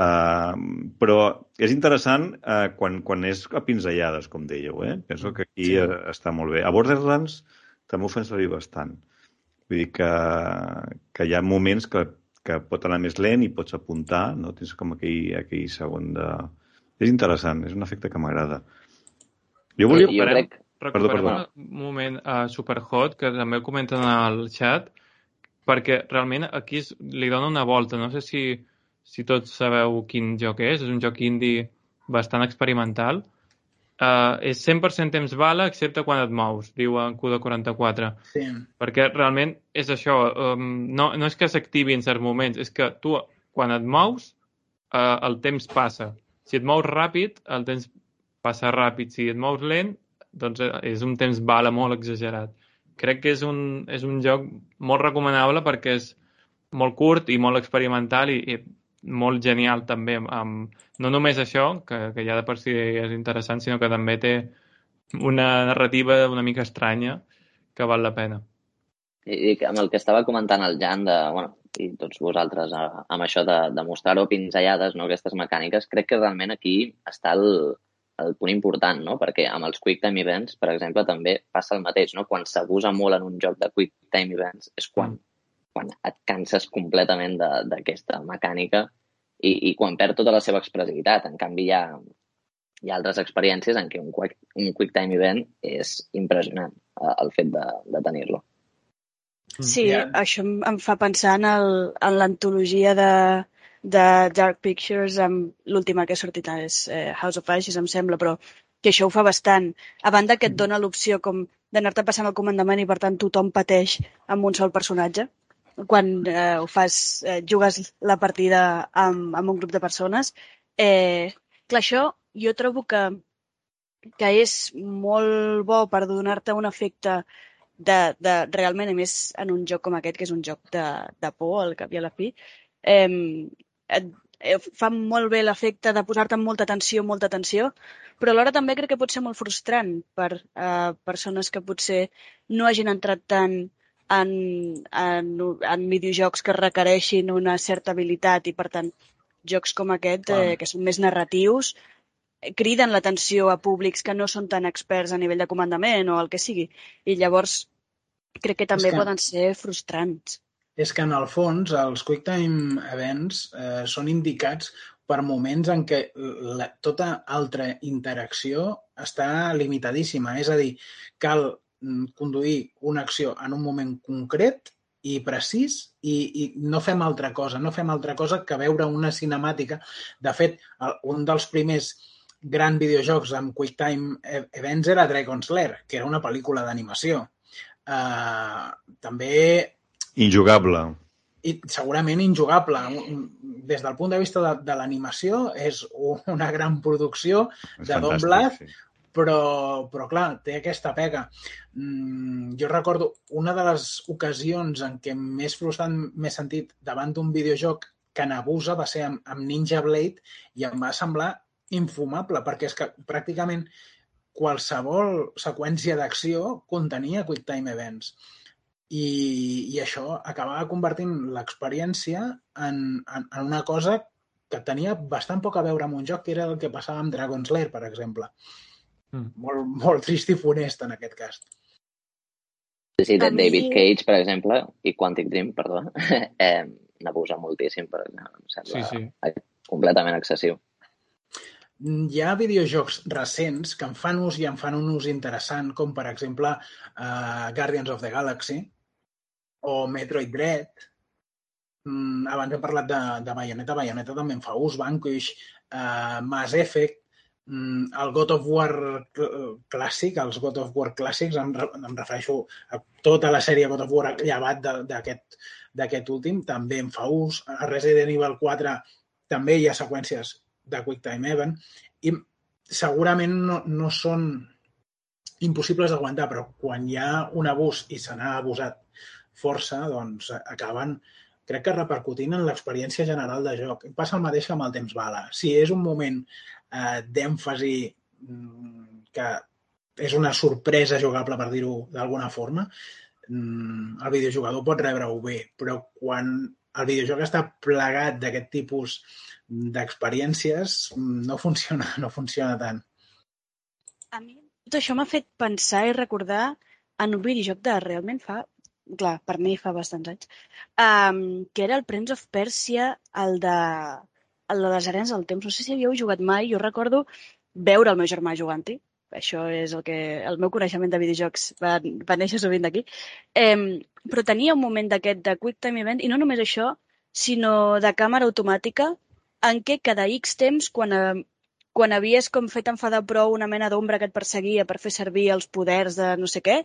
Uh, però és interessant uh, quan, quan és a pinzellades, com dèieu, eh? Penso que aquí sí. està molt bé. A Borderlands també ho fan servir bastant. Vull dir que, que hi ha moments que, que pot anar més lent i pots apuntar, no? Tens com aquell, aquell segon de... És interessant, és un efecte que m'agrada. Jo volia... jo crec- recuperem perdó. un moment a Superhot, que també ho comenten al chat, perquè realment aquí es, li dona una volta. No sé si, si tots sabeu quin joc és. És un joc indie bastant experimental. Uh, és 100% temps bala, excepte quan et mous, diu en Q44. sí. Perquè realment és això, um, no, no és que s'activi en certs moments, és que tu, quan et mous, uh, el temps passa. Si et mous ràpid, el temps passa ràpid. Si et mous lent, doncs eh, és un temps bala molt exagerat. Crec que és un, és un joc molt recomanable perquè és molt curt i molt experimental i, i molt genial també. Amb, no només això, que, que ja de per si és interessant, sinó que també té una narrativa una mica estranya que val la pena. I, i amb el que estava comentant el Jan de, bueno, i tots vosaltres a, amb això de, de mostrar-ho pinzellades, no, aquestes mecàniques, crec que realment aquí està el, el punt important, no? perquè amb els Quick Time Events, per exemple, també passa el mateix. No? Quan s'abusa molt en un joc de Quick Time Events és quan, mm. quan et canses completament d'aquesta mecànica i, i quan perd tota la seva expressivitat. En canvi, hi ha, hi ha altres experiències en què un quick, un quick Time Event és impressionant, eh, el fet de, de tenir-lo. Sí, yeah. això em, em fa pensar en l'antologia de, de Dark Pictures, amb l'última que ha sortit és eh, House of Ashes, em sembla, però que això ho fa bastant. A banda que et dona l'opció com d'anar-te passant el comandament i per tant tothom pateix amb un sol personatge. Quan eh, ho fas, eh, jugues la partida amb, amb un grup de persones. Eh, clar, això jo trobo que, que és molt bo per donar-te un efecte de, de realment, a més, en un joc com aquest, que és un joc de, de por, al cap i a la fi, eh, et, fa molt bé l'efecte de posar-te amb molta atenció, molta atenció, però alhora també crec que pot ser molt frustrant per eh, persones que potser no hagin entrat tant en, en, en videojocs que requereixin una certa habilitat i, per tant, jocs com aquest, eh, que són més narratius, criden l'atenció a públics que no són tan experts a nivell de comandament o el que sigui. I llavors crec que també que, poden ser frustrants. És que en el fons els Quick Time Events eh, són indicats per moments en què la, tota altra interacció està limitadíssima. És a dir, cal mm, conduir una acció en un moment concret i precís i, i no fem altra cosa, no fem altra cosa que veure una cinemàtica. De fet, un dels primers gran videojocs amb QuickTime e-, Events era Dragon's Lair, que era una pel·lícula d'animació. Uh, també... Injugable. I segurament injugable. Des del punt de vista de, de l'animació, és una gran producció és de Don Bluth, sí. però, però clar, té aquesta pega. Mm, jo recordo una de les ocasions en què més frustrant m'he sentit davant d'un videojoc que n'abusa va ser amb, amb Ninja Blade i em va semblar infumable, perquè és que pràcticament qualsevol seqüència d'acció contenia QuickTime Events. I, i això acabava convertint l'experiència en, en, en una cosa que tenia bastant poc a veure amb un joc, que era el que passava amb Dragon's Lair, per exemple. Mm. Molt, molt trist i funest, en aquest cas. Sí, sí, de David mi... Cage, per exemple, i Quantic Dream, perdó, eh, n'abusa moltíssim, però em sembla sí, sí. completament excessiu hi ha videojocs recents que en fan ús i en fan un ús interessant, com per exemple uh, Guardians of the Galaxy o Metroid Dread. Mm, abans hem parlat de, de Bayonetta. Bayonetta també en fa ús, Vanquish, uh, Mass Effect, mm, el God of War clàssic, els God of War clàssics, em, em refereixo a tota la sèrie God of War llevat d'aquest últim, també en fa ús. A Resident Evil 4 també hi ha seqüències de QuickTime Event i segurament no, no són impossibles d'aguantar, però quan hi ha un abús i se n'ha abusat força, doncs acaben, crec que repercutint en l'experiència general de joc. Passa el mateix amb el temps bala. Si és un moment eh, d'èmfasi mm, que és una sorpresa jugable, per dir-ho d'alguna forma, mm, el videojugador pot rebre-ho bé, però quan el videojoc està plegat d'aquest tipus d'experiències no funciona, no funciona tant. A mi tot això m'ha fet pensar i recordar en un videojoc de realment fa, clar, per mi fa bastants anys, um, que era el Prince of Persia, el de, el de les arenes del temps. No sé si havíeu jugat mai, jo recordo veure el meu germà jugant-hi, això és el que el meu coneixement de videojocs va, va néixer sovint d'aquí, eh, però tenia un moment d'aquest de Quick Time Event, i no només això, sinó de càmera automàtica en què cada X temps, eh, quan havies com fet enfadar prou una mena d'ombra que et perseguia per fer servir els poders de no sé què,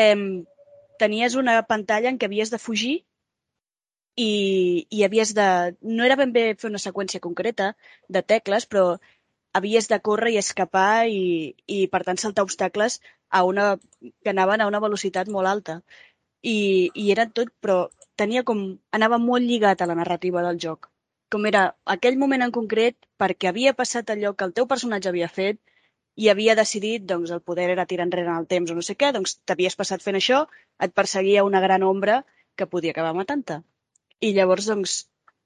eh, tenies una pantalla en què havies de fugir i, i havies de... No era ben bé fer una seqüència concreta de tecles, però havies de córrer i escapar i, i per tant saltar obstacles a una, que anaven a una velocitat molt alta. I, i era tot, però tenia com... anava molt lligat a la narrativa del joc com era aquell moment en concret perquè havia passat allò que el teu personatge havia fet i havia decidit, doncs, el poder era tirar enrere en el temps o no sé què, doncs t'havies passat fent això, et perseguia una gran ombra que podia acabar matant-te. i llavors, doncs,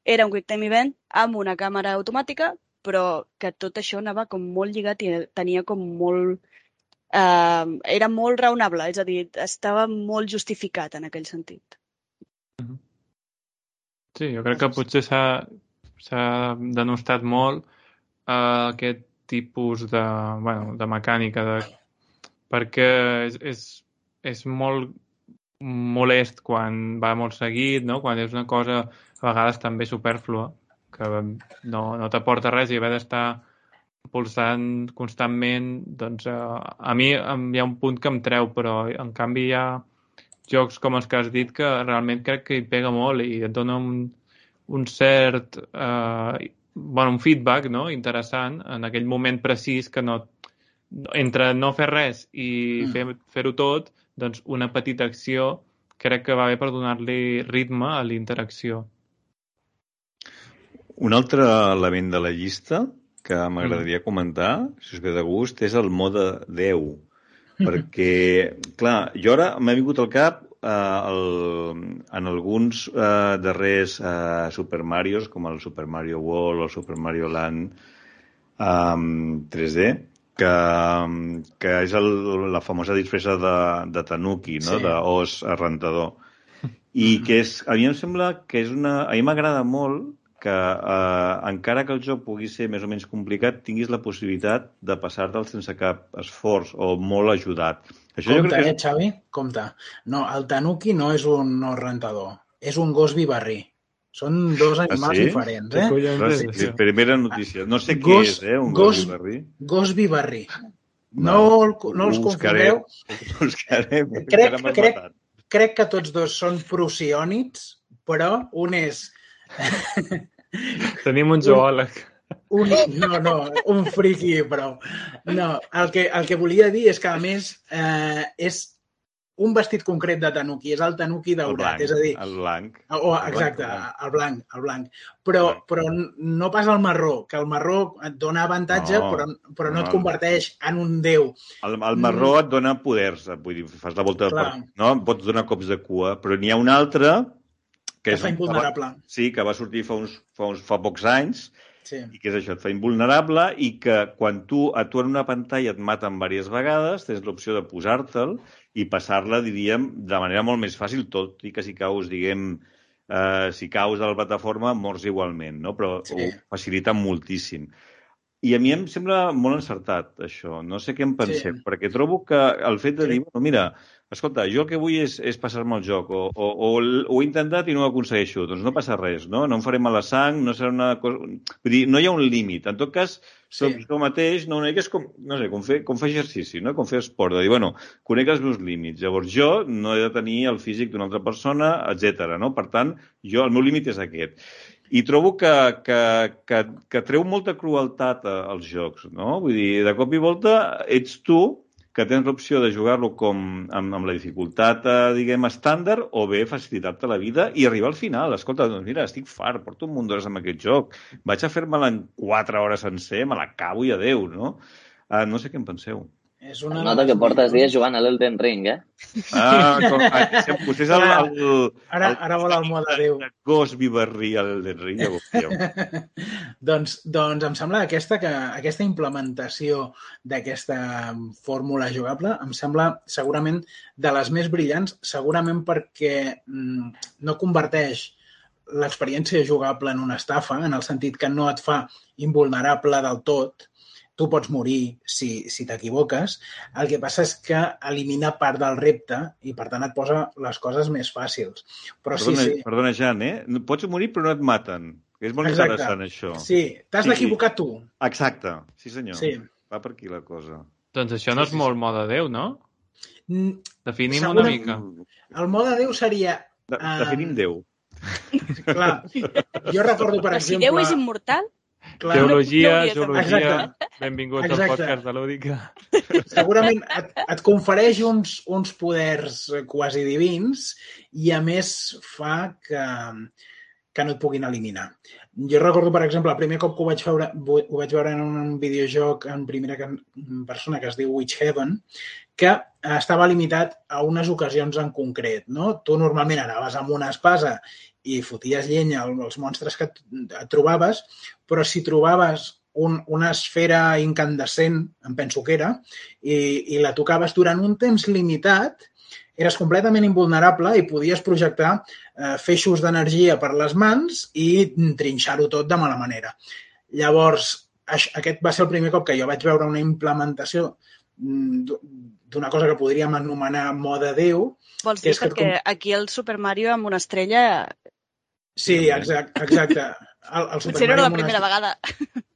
era un quick time event amb una càmera automàtica, però que tot això anava com molt lligat i tenia com molt... Eh, era molt raonable, és a dir, estava molt justificat en aquell sentit. Sí, jo crec que potser s'ha s'ha denostat molt eh, aquest tipus de, bueno, de mecànica de, perquè és, és, és molt molest quan va molt seguit, no? quan és una cosa a vegades també superflua, que no, no t'aporta res i haver d'estar pulsant constantment, doncs eh, a mi hi ha un punt que em treu, però en canvi hi ha jocs com els que has dit que realment crec que hi pega molt i et dona un, un cert eh, bueno, un feedback no? interessant en aquell moment precís que no, entre no fer res i mm. fer, fer-ho tot, doncs una petita acció crec que va bé per donar-li ritme a l'interacció. Un altre element de la llista que m'agradaria mm. comentar, si us ve de gust, és el mode 10. Perquè, clar, jo ara m'ha vingut al cap eh, el, en alguns eh, darrers eh, Super Marios, com el Super Mario World o el Super Mario Land eh, 3D, que, que és el, la famosa disfressa de, de Tanuki, no? Sí. d'os rentador. I que és, a mi em sembla que és una... A mi m'agrada molt que eh, encara que el joc pugui ser més o menys complicat, tinguis la possibilitat de passar-te'l sense cap esforç o molt ajudat. Això Compte, jo crec que... eh, Xavi? Compte. No, el tanuki no és un no rentador, és un gos vivarrí. Són dos animals ah, sí? diferents, eh? Sí, sí, primera notícia. No sé què és, eh, un gos, gos vivarrí. Gos vivarrí. No, no, no els. Buscarem. Crec, crec, crec que tots dos són prociònids, però un és... Tenim un zoòleg. Un, no, no, un friki, però... No, el que, el que volia dir és que, a més, eh, és un vestit concret de tanuki, és el tanuki daurat, és a dir... El blanc. O, exacte, el blanc, el blanc. Però, però no pas el marró, que el marró et dona avantatge, no, però, però no, no et converteix en un déu. El, el marró mm. et dona poders, vull dir, fas la volta... Per, no? Pots donar cops de cua, però n'hi ha un altre que, que és, fa invulnerable. Sí, que va sortir fa, uns, fa, uns, fa pocs anys, Sí. I que és això, et fa invulnerable i que quan tu, a tu en una pantalla et maten diverses vegades, tens l'opció de posar-te'l i passar-la, diríem, de manera molt més fàcil, tot i que si caus, diguem, eh, si caus de la plataforma, mors igualment, no? però sí. ho facilita moltíssim. I a mi em sembla molt encertat, això. No sé què en penseu, sí. perquè trobo que el fet de sí. dir, bueno, mira, escolta, jo el que vull és, és passar-me el joc, o, o, o, ho he intentat i no ho aconsegueixo, doncs no passa res, no? No em faré mala sang, no serà una cosa... Vull dir, no hi ha un límit. En tot cas, som sí. jo mateix, no, una mica és com, no sé, com fer, com fer exercici, no? com fer esport, de dir, bueno, conec els meus límits, llavors jo no he de tenir el físic d'una altra persona, etc. no? Per tant, jo, el meu límit és aquest. I trobo que, que, que, que treu molta crueltat als jocs, no? Vull dir, de cop i volta ets tu que tens l'opció de jugar-lo com amb, amb la dificultat, eh, diguem, estàndard, o bé facilitar-te la vida i arribar al final. Escolta, doncs mira, estic fart, porto un munt d'hores amb aquest joc. Vaig a fer-me-la en 4 hores sencer, me l'acabo i adeu, no? Uh, no sé què en penseu. És una Nota que portes dies jugant a l'Elden Ring, eh? Ah, com, si em posés el, el, ara, ara vol el mode Déu. Gos vivarrí a l'Elden Ring, ja ho doncs, doncs em sembla aquesta, que, aquesta implementació d'aquesta fórmula jugable em sembla segurament de les més brillants, segurament perquè mm, no converteix l'experiència jugable en una estafa, en el sentit que no et fa invulnerable del tot, tu pots morir si, si t'equivoques. El que passa és que elimina part del repte i, per tant, et posa les coses més fàcils. Però perdona, sí, sí. Perdona, Jan, eh? Pots morir però no et maten. És molt Exacte. interessant, això. Sí, t'has sí, d'equivocar tu. Exacte, sí senyor. Sí. Va per aquí la cosa. Doncs això no és sí, molt sí. mode Déu, no? Mm, Definim Segura... una mica. El mode Déu seria... De, definim uh... Déu. Clar, jo recordo, per exemple... Si Déu és immortal? Clar, geologia, no geologia, Exacte. benvinguts Exacte. al podcast de l'Údica. Segurament et, et confereix uns, uns poders quasi divins i, a més, fa que, que no et puguin eliminar. Jo recordo, per exemple, el primer cop que ho vaig veure, ho vaig veure en un videojoc en primera persona que es diu Witch Heaven, que estava limitat a unes ocasions en concret. No? Tu normalment anaves amb una espasa i foties llenya als monstres que et trobaves, però si trobaves un, una esfera incandescent, em penso que era, i, i la tocaves durant un temps limitat, eres completament invulnerable i podies projectar eh, feixos d'energia per les mans i trinxar-ho tot de mala manera. Llavors, aquest va ser el primer cop que jo vaig veure una implementació mm, d'una cosa que podríem anomenar moda Déu. Vols dir que perquè com... aquí el Super Mario amb una estrella... Sí, exacte. exacte. El, el Super Potser Mario era la primera una... vegada.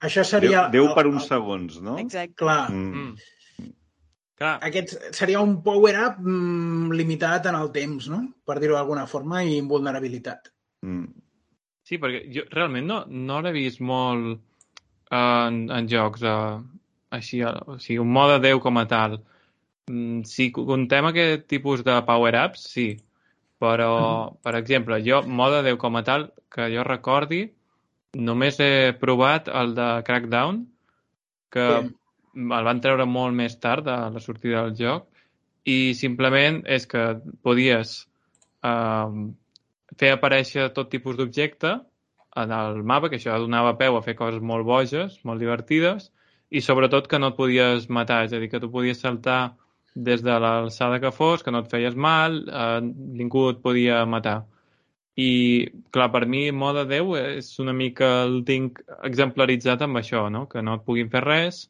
Això seria... Déu, Déu per uns segons, no? Exacte. Clar. Mm. mm. Clar. Aquest seria un power-up mm, limitat en el temps, no? Per dir-ho d'alguna forma, i invulnerabilitat. Mm. Sí, perquè jo realment no, no l'he vist molt en, en jocs uh, així, o sigui, un mode Déu com a tal. Mm, si contem aquest tipus de power-ups, sí. Però, mm. per exemple, jo, mode Déu com a tal, que jo recordi, només he provat el de Crackdown, que sí el van treure molt més tard de la sortida del joc i simplement és que podies eh, fer aparèixer tot tipus d'objecte en el mapa, que això donava peu a fer coses molt boges, molt divertides, i sobretot que no et podies matar, és a dir, que tu podies saltar des de l'alçada que fos, que no et feies mal, eh, ningú et podia matar. I, clar, per mi, Moda Déu és una mica el tinc exemplaritzat amb això, no? que no et puguin fer res,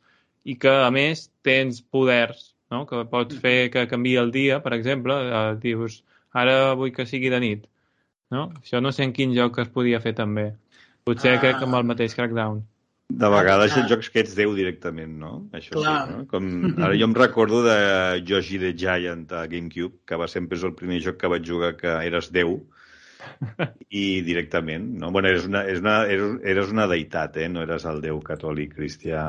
i que, a més, tens poders, no? que pots fer que canvi el dia, per exemple, eh, dius, ara vull que sigui de nit. No? Això no sé en quin joc es podia fer també. Potser ah. crec que amb el mateix Crackdown. De vegades ah. jocs que ets Déu directament, no? Això Clar. Sí, no? Com, ara jo em recordo de Yoshi the Giant a GameCube, que va sempre el primer joc que vaig jugar que eres Déu, i directament, no? Bueno, eres una, eres una, eres una deïtat, eh? No eres el Déu catòlic cristià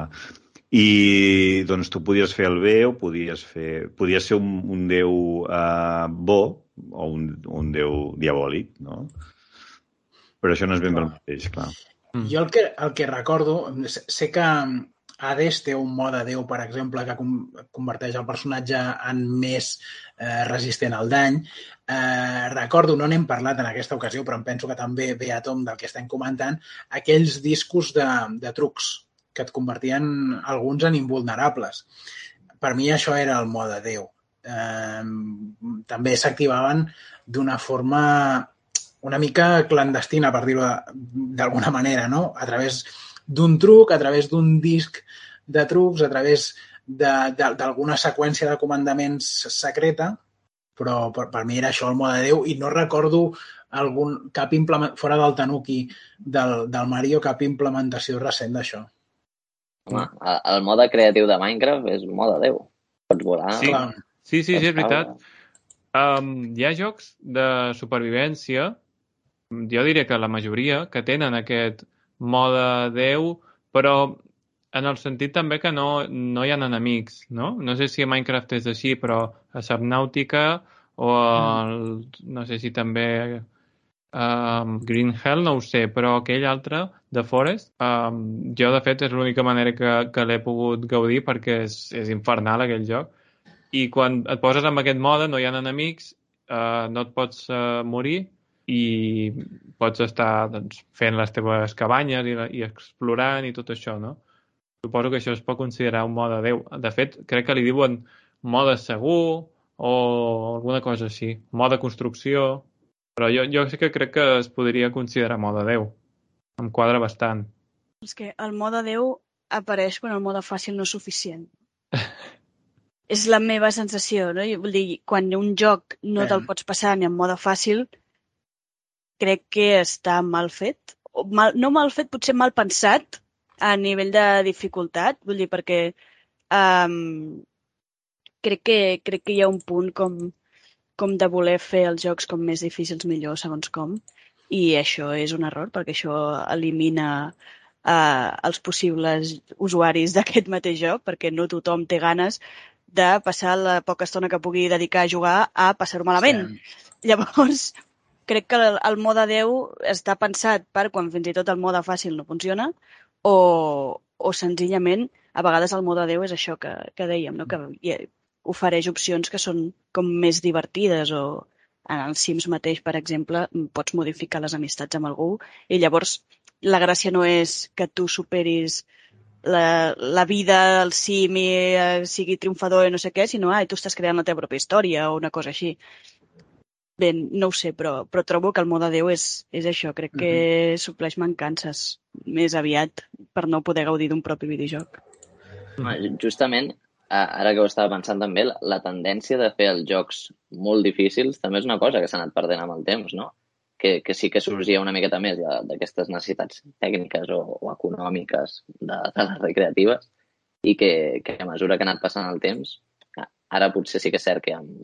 i doncs tu podies fer el bé o podies, fer, podies ser un, un déu uh, bo o un, un déu diabòlic, no? Però això no és ben el mateix, clar. Mm. Jo el que, el que recordo, sé que Hades té un mode déu, per exemple, que converteix el personatge en més eh, resistent al dany. Eh, recordo, no n'hem parlat en aquesta ocasió, però em penso que també ve a tom del que estem comentant, aquells discos de, de trucs que et convertien alguns en invulnerables. Per mi això era el mode Déu. Eh, també s'activaven d'una forma una mica clandestina, per dir-ho d'alguna manera, no? A través d'un truc, a través d'un disc de trucs, a través d'alguna seqüència de comandaments secreta, però per, per mi era això el mode Déu i no recordo algun, cap implement, fora del Tanuki del, del Mario, cap implementació recent d'això. Home, el mode creatiu de Minecraft és un mode Déu. Pots volar... Sí, sí, sí, sí és veritat. Um, hi ha jocs de supervivència, jo diria que la majoria, que tenen aquest mode Déu, però en el sentit també que no, no hi ha enemics, no? No sé si a Minecraft és així, però a Subnautica o el, no sé si també um, Green Hell no ho sé, però aquell altre, de Forest, um, jo de fet és l'única manera que, que l'he pogut gaudir perquè és, és infernal aquell joc. I quan et poses amb aquest mode no hi ha enemics, uh, no et pots uh, morir i pots estar doncs, fent les teves cabanyes i, i explorant i tot això, no? Suposo que això es pot considerar un mode Déu. De fet, crec que li diuen mode segur o alguna cosa així. Mode construcció. Però jo, jo sí que crec que es podria considerar mode Déu. Em quadra bastant. És que el mode Déu apareix quan el mode fàcil no és suficient. és la meva sensació, no? Jo, vull dir, quan un joc no te'l pots passar ni en mode fàcil, crec que està mal fet. O mal, no mal fet, potser mal pensat a nivell de dificultat. Vull dir, perquè um, crec, que, crec que hi ha un punt com com de voler fer els jocs com més difícils millor, segons com. I això és un error, perquè això elimina eh, els possibles usuaris d'aquest mateix joc, perquè no tothom té ganes de passar la poca estona que pugui dedicar a jugar a passar-ho malament. Sí. Llavors, crec que el, el mode 10 està pensat per quan fins i tot el mode fàcil no funciona o, o senzillament a vegades el mode 10 és això que, que dèiem, no? que ofereix opcions que són com més divertides o en el Sims mateix, per exemple, pots modificar les amistats amb algú i llavors la gràcia no és que tu superis la, la vida del sim i eh, sigui triomfador i no sé què, sinó ah, tu estàs creant la teva pròpia història o una cosa així bé, no ho sé, però, però trobo que el mode Déu és, és això. Crec que mm -hmm. supleix mancances més aviat per no poder gaudir d'un propi videojoc. Justament, ara que ho estava pensant també, la, la tendència de fer els jocs molt difícils també és una cosa que s'ha anat perdent amb el temps, no? Que, que sí que sorgia una miqueta més d'aquestes necessitats tècniques o, o econòmiques de, de les recreatives i que, que a mesura que ha anat passant el temps, ara potser sí que és cert que amb,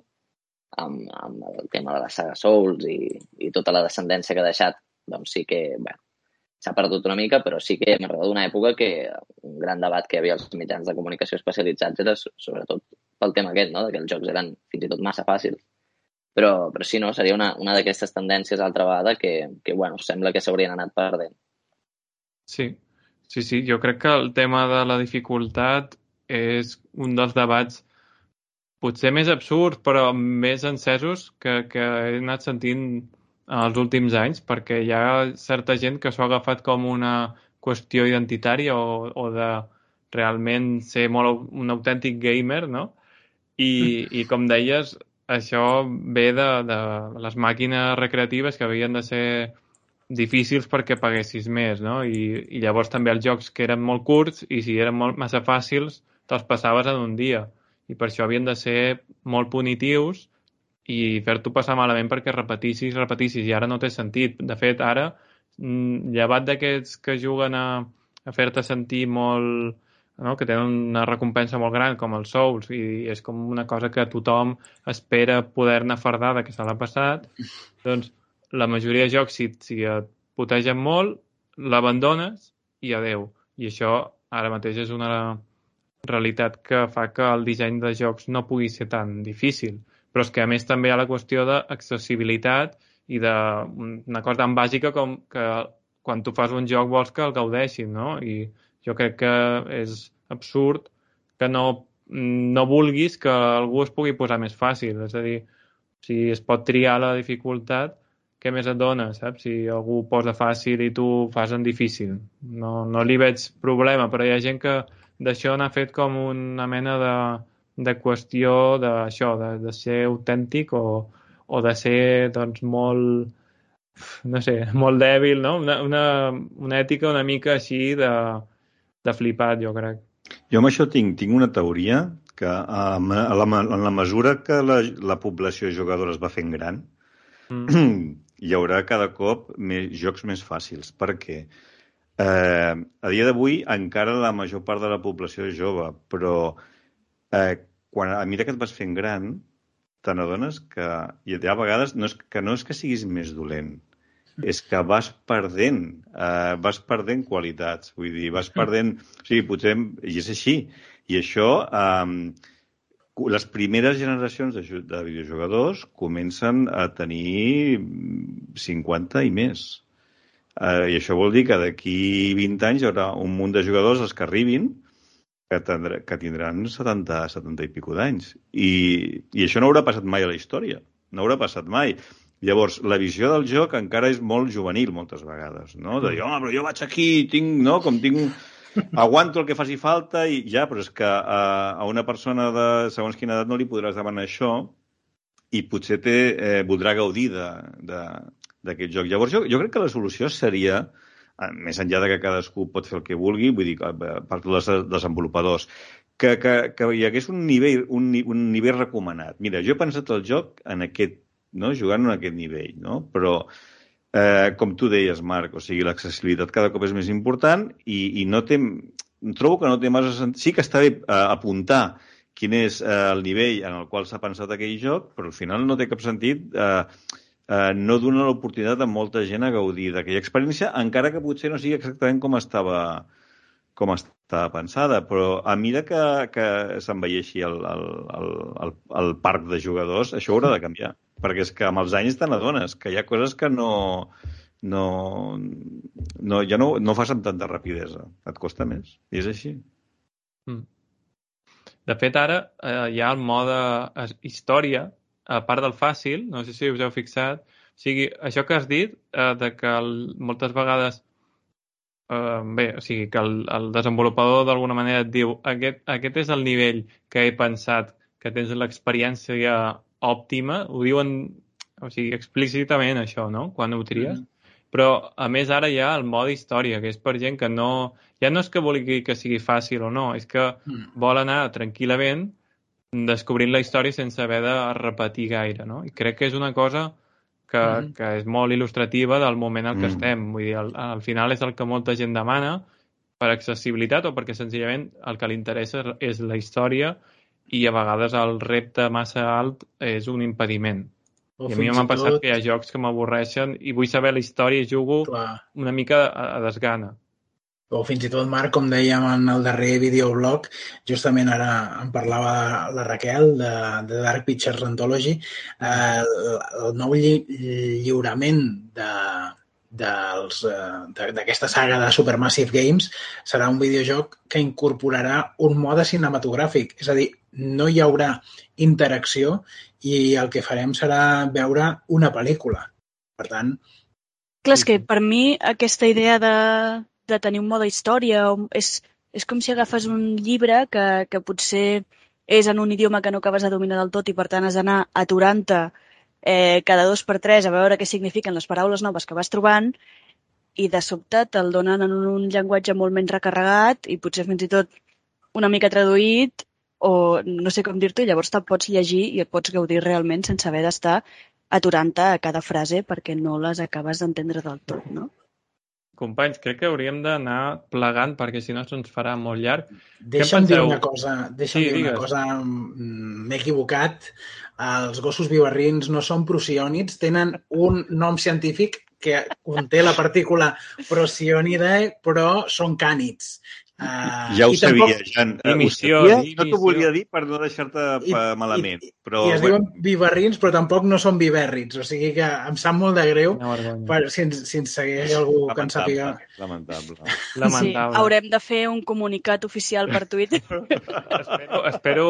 amb, amb el tema de la saga Souls i, i tota la descendència que ha deixat, doncs sí que bueno, s'ha perdut una mica, però sí que m'agrada d'una època que un gran debat que hi havia als mitjans de comunicació especialitzats era sobretot pel tema aquest, no? que els jocs eren fins i tot massa fàcils. Però, però sí, no, seria una, una d'aquestes tendències altra vegada que, que bueno, sembla que s'haurien anat perdent. Sí, sí, sí. Jo crec que el tema de la dificultat és un dels debats potser més absurds, però més encesos que, que he anat sentint els últims anys, perquè hi ha certa gent que s'ho ha agafat com una qüestió identitària o, o de realment ser molt un autèntic gamer, no? I, i com deies, això ve de, de les màquines recreatives que havien de ser difícils perquè paguessis més, no? I, i llavors també els jocs que eren molt curts i si eren molt, massa fàcils te'ls passaves en un dia i per això havien de ser molt punitius i fer-t'ho passar malament perquè repetissis, repetissis, i ara no té sentit. De fet, ara, mm, llevat d'aquests que juguen a, a fer-te sentir molt, no? que tenen una recompensa molt gran, com els Souls, i és com una cosa que tothom espera poder-ne fardar de que se l'ha passat, doncs la majoria de jocs, si, si et putegen molt, l'abandones i adeu. I això ara mateix és una realitat que fa que el disseny de jocs no pugui ser tan difícil. Però és que, a més, també hi ha la qüestió d'accessibilitat i d'una cosa tan bàsica com que quan tu fas un joc vols que el gaudeixin, no? I jo crec que és absurd que no, no vulguis que algú es pugui posar més fàcil. És a dir, si es pot triar la dificultat, què més et dona, saps? Si algú posa fàcil i tu fas en difícil. No, no li veig problema, però hi ha gent que d'això n'ha fet com una mena de, de qüestió d'això, de, de ser autèntic o, o de ser doncs molt no sé, molt dèbil, no? Una, una, una ètica una mica així de, de flipat, jo crec. Jo amb això tinc, tinc una teoria que a, a la, en la mesura que la, la població de jugadors va fent gran, mm. hi haurà cada cop més jocs més fàcils. Per què? Eh, a dia d'avui encara la major part de la població és jove, però eh, quan, a mesura que et vas fent gran, te n'adones que i a vegades no és, que no és que siguis més dolent, és que vas perdent, eh, vas perdent qualitats, vull dir, vas perdent... O sigui, potser... I és així. I això... Eh, les primeres generacions de, de videojugadors comencen a tenir 50 i més. Eh, I això vol dir que d'aquí 20 anys hi haurà un munt de jugadors els que arribin que, tindrà, que tindran 70, 70 i pico d'anys. I, I això no haurà passat mai a la història. No haurà passat mai. Llavors, la visió del joc encara és molt juvenil moltes vegades, no? De dir, home, però jo vaig aquí, tinc, no? Com tinc... Aguanto el que faci falta i ja, però és que a, a una persona de segons quina edat no li podràs demanar això i potser té, eh, voldrà gaudir d'aquest joc. Llavors, jo, jo crec que la solució seria, eh, més enllà de que cadascú pot fer el que vulgui, vull dir, eh, per dels desenvolupadors, que, que, que hi hagués un nivell, un, un nivell recomanat. Mira, jo he pensat el joc en aquest, no? jugant en aquest nivell, no? però eh, com tu deies, Marc, o sigui, l'accessibilitat cada cop és més important i, i no té, trobo que no té massa sentit. Sí que està bé eh, apuntar quin és eh, el nivell en el qual s'ha pensat aquell joc, però al final no té cap sentit eh, eh, no dona l'oportunitat a molta gent a gaudir d'aquella experiència, encara que potser no sigui exactament com estava com estava pensada, però a mesura que, que s'envelleixi el, el, el, el, el parc de jugadors, això haurà de canviar. perquè és que amb els anys te n'adones que hi ha coses que no, no, no, ja no, no fas amb tanta rapidesa. Et costa més. I és així. Mm. De fet, ara eh, hi ha el mode història, a part del fàcil, no sé si us heu fixat, o sigui, això que has dit, eh, de que el, moltes vegades eh, bé, o sigui, que el, el desenvolupador d'alguna manera et diu aquest, aquest és el nivell que he pensat que tens l'experiència òptima, ho diuen o sigui, explícitament això, no?, quan ho tries. Mm -hmm. Però, a més, ara hi ha el mode història, que és per gent que no... Ja no és que vulgui que sigui fàcil o no, és que mm. vol anar tranquil·lament descobrint la història sense haver de repetir gaire, no? I crec que és una cosa que, mm. que és molt il·lustrativa del moment en què mm. estem. Vull dir, al, al final és el que molta gent demana per accessibilitat o perquè senzillament el que li interessa és la història i a vegades el repte massa alt és un impediment. O I a mi m'ha passat tot... que hi ha jocs que m'avorreixen i vull saber la història i jugo Clar. una mica a, a desgana o fins i tot, Marc, com dèiem en el darrer videoblog, justament ara en parlava la Raquel de, de Dark Pictures Anthology, eh, el, el nou lli, lliurament de, eh, d'aquesta saga de Supermassive Games serà un videojoc que incorporarà un mode cinematogràfic. És a dir, no hi haurà interacció i el que farem serà veure una pel·lícula. Per tant... Clar, és que per mi aquesta idea de, de tenir un mode història. És, és com si agafes un llibre que, que potser és en un idioma que no acabes de dominar del tot i per tant has d'anar aturant-te eh, cada dos per tres a veure què signifiquen les paraules noves que vas trobant i de sobte te'l donen en un, llenguatge molt menys recarregat i potser fins i tot una mica traduït o no sé com dir-t'ho llavors te'l pots llegir i et pots gaudir realment sense haver d'estar aturant-te a cada frase perquè no les acabes d'entendre del tot, no? Companys, crec que hauríem d'anar plegant perquè si no se'ns farà molt llarg. Deixa'm dir una cosa, deixa'm sí, dir una cosa, mm, m'he equivocat. Els gossos vivarrins no són prociònids, tenen un nom científic que conté la partícula procionidae, però són cànids. Uh, ja ho sabia, tampoc... Jan. Dimissió, ho sabia, no t'ho volia dir per no deixar-te malament. I, però, I es bueno. diuen viverrins, però tampoc no són viverrins. O sigui que em sap molt de greu per, si, ens, si ens segueix algú lamentable, que en sàpiga. Lamentable. lamentable. Sí, haurem de fer un comunicat oficial per Twitter. espero, espero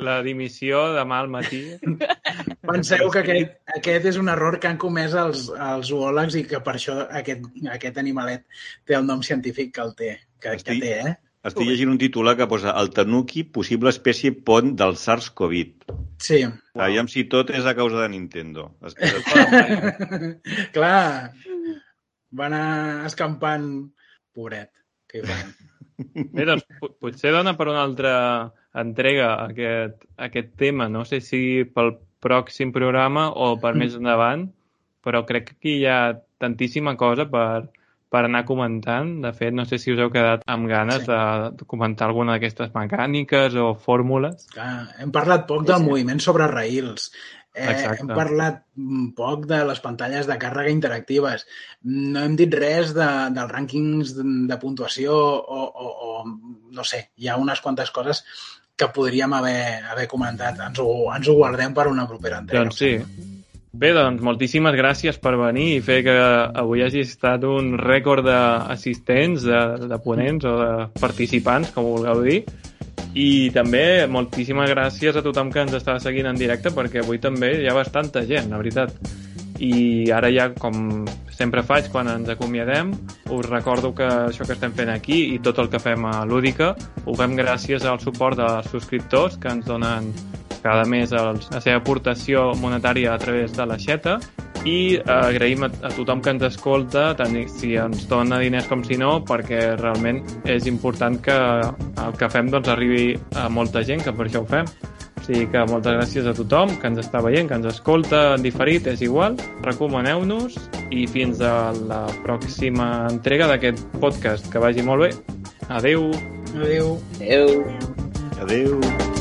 la dimissió demà al matí. Penseu que aquest, aquest és un error que han comès els, els zoòlegs i que per això aquest, aquest animalet té el nom científic que el té que, estic, que té, eh? Estic llegint un titular que posa el tanuki, possible espècie pont del SARS-CoV. Sí. Wow. Aviam si tot és a causa de Nintendo. Clar, va anar escampant, pobret. Què hi Bé, doncs, potser dona per una altra entrega aquest, aquest tema. No sé si pel pròxim programa o per més endavant, però crec que aquí hi ha tantíssima cosa per, per anar comentant. De fet, no sé si us heu quedat amb ganes sí. de comentar alguna d'aquestes mecàniques o fórmules. Clar, hem parlat poc del sí. moviment sobre rails. Eh, hem parlat poc de les pantalles de càrrega interactives. No hem dit res de, dels rànquings de, de puntuació o, o, o, no sé, hi ha unes quantes coses que podríem haver, haver comentat. Ens ho, ens ho guardem per una propera entrega. Doncs sí. Bé, doncs moltíssimes gràcies per venir i fer que avui hagi estat un rècord d'assistents, de, de ponents o de participants, com vulgueu dir. I també moltíssimes gràcies a tothom que ens està seguint en directe perquè avui també hi ha bastanta gent, la veritat. I ara ja, com sempre faig quan ens acomiadem, us recordo que això que estem fent aquí i tot el que fem a Lúdica ho fem gràcies al suport dels subscriptors que ens donen cada mes el, la seva aportació monetària a través de l'aixeta i eh, agraïm a, a tothom que ens escolta, tant si ens dona diners com si no, perquè realment és important que el que fem doncs, arribi a molta gent, que per això ho fem. O sigui que moltes gràcies a tothom que ens està veient, que ens escolta en diferit, és igual. Recomaneu-nos i fins a la pròxima entrega d'aquest podcast. Que vagi molt bé. Adeu. Adeu. Adeu. Adeu.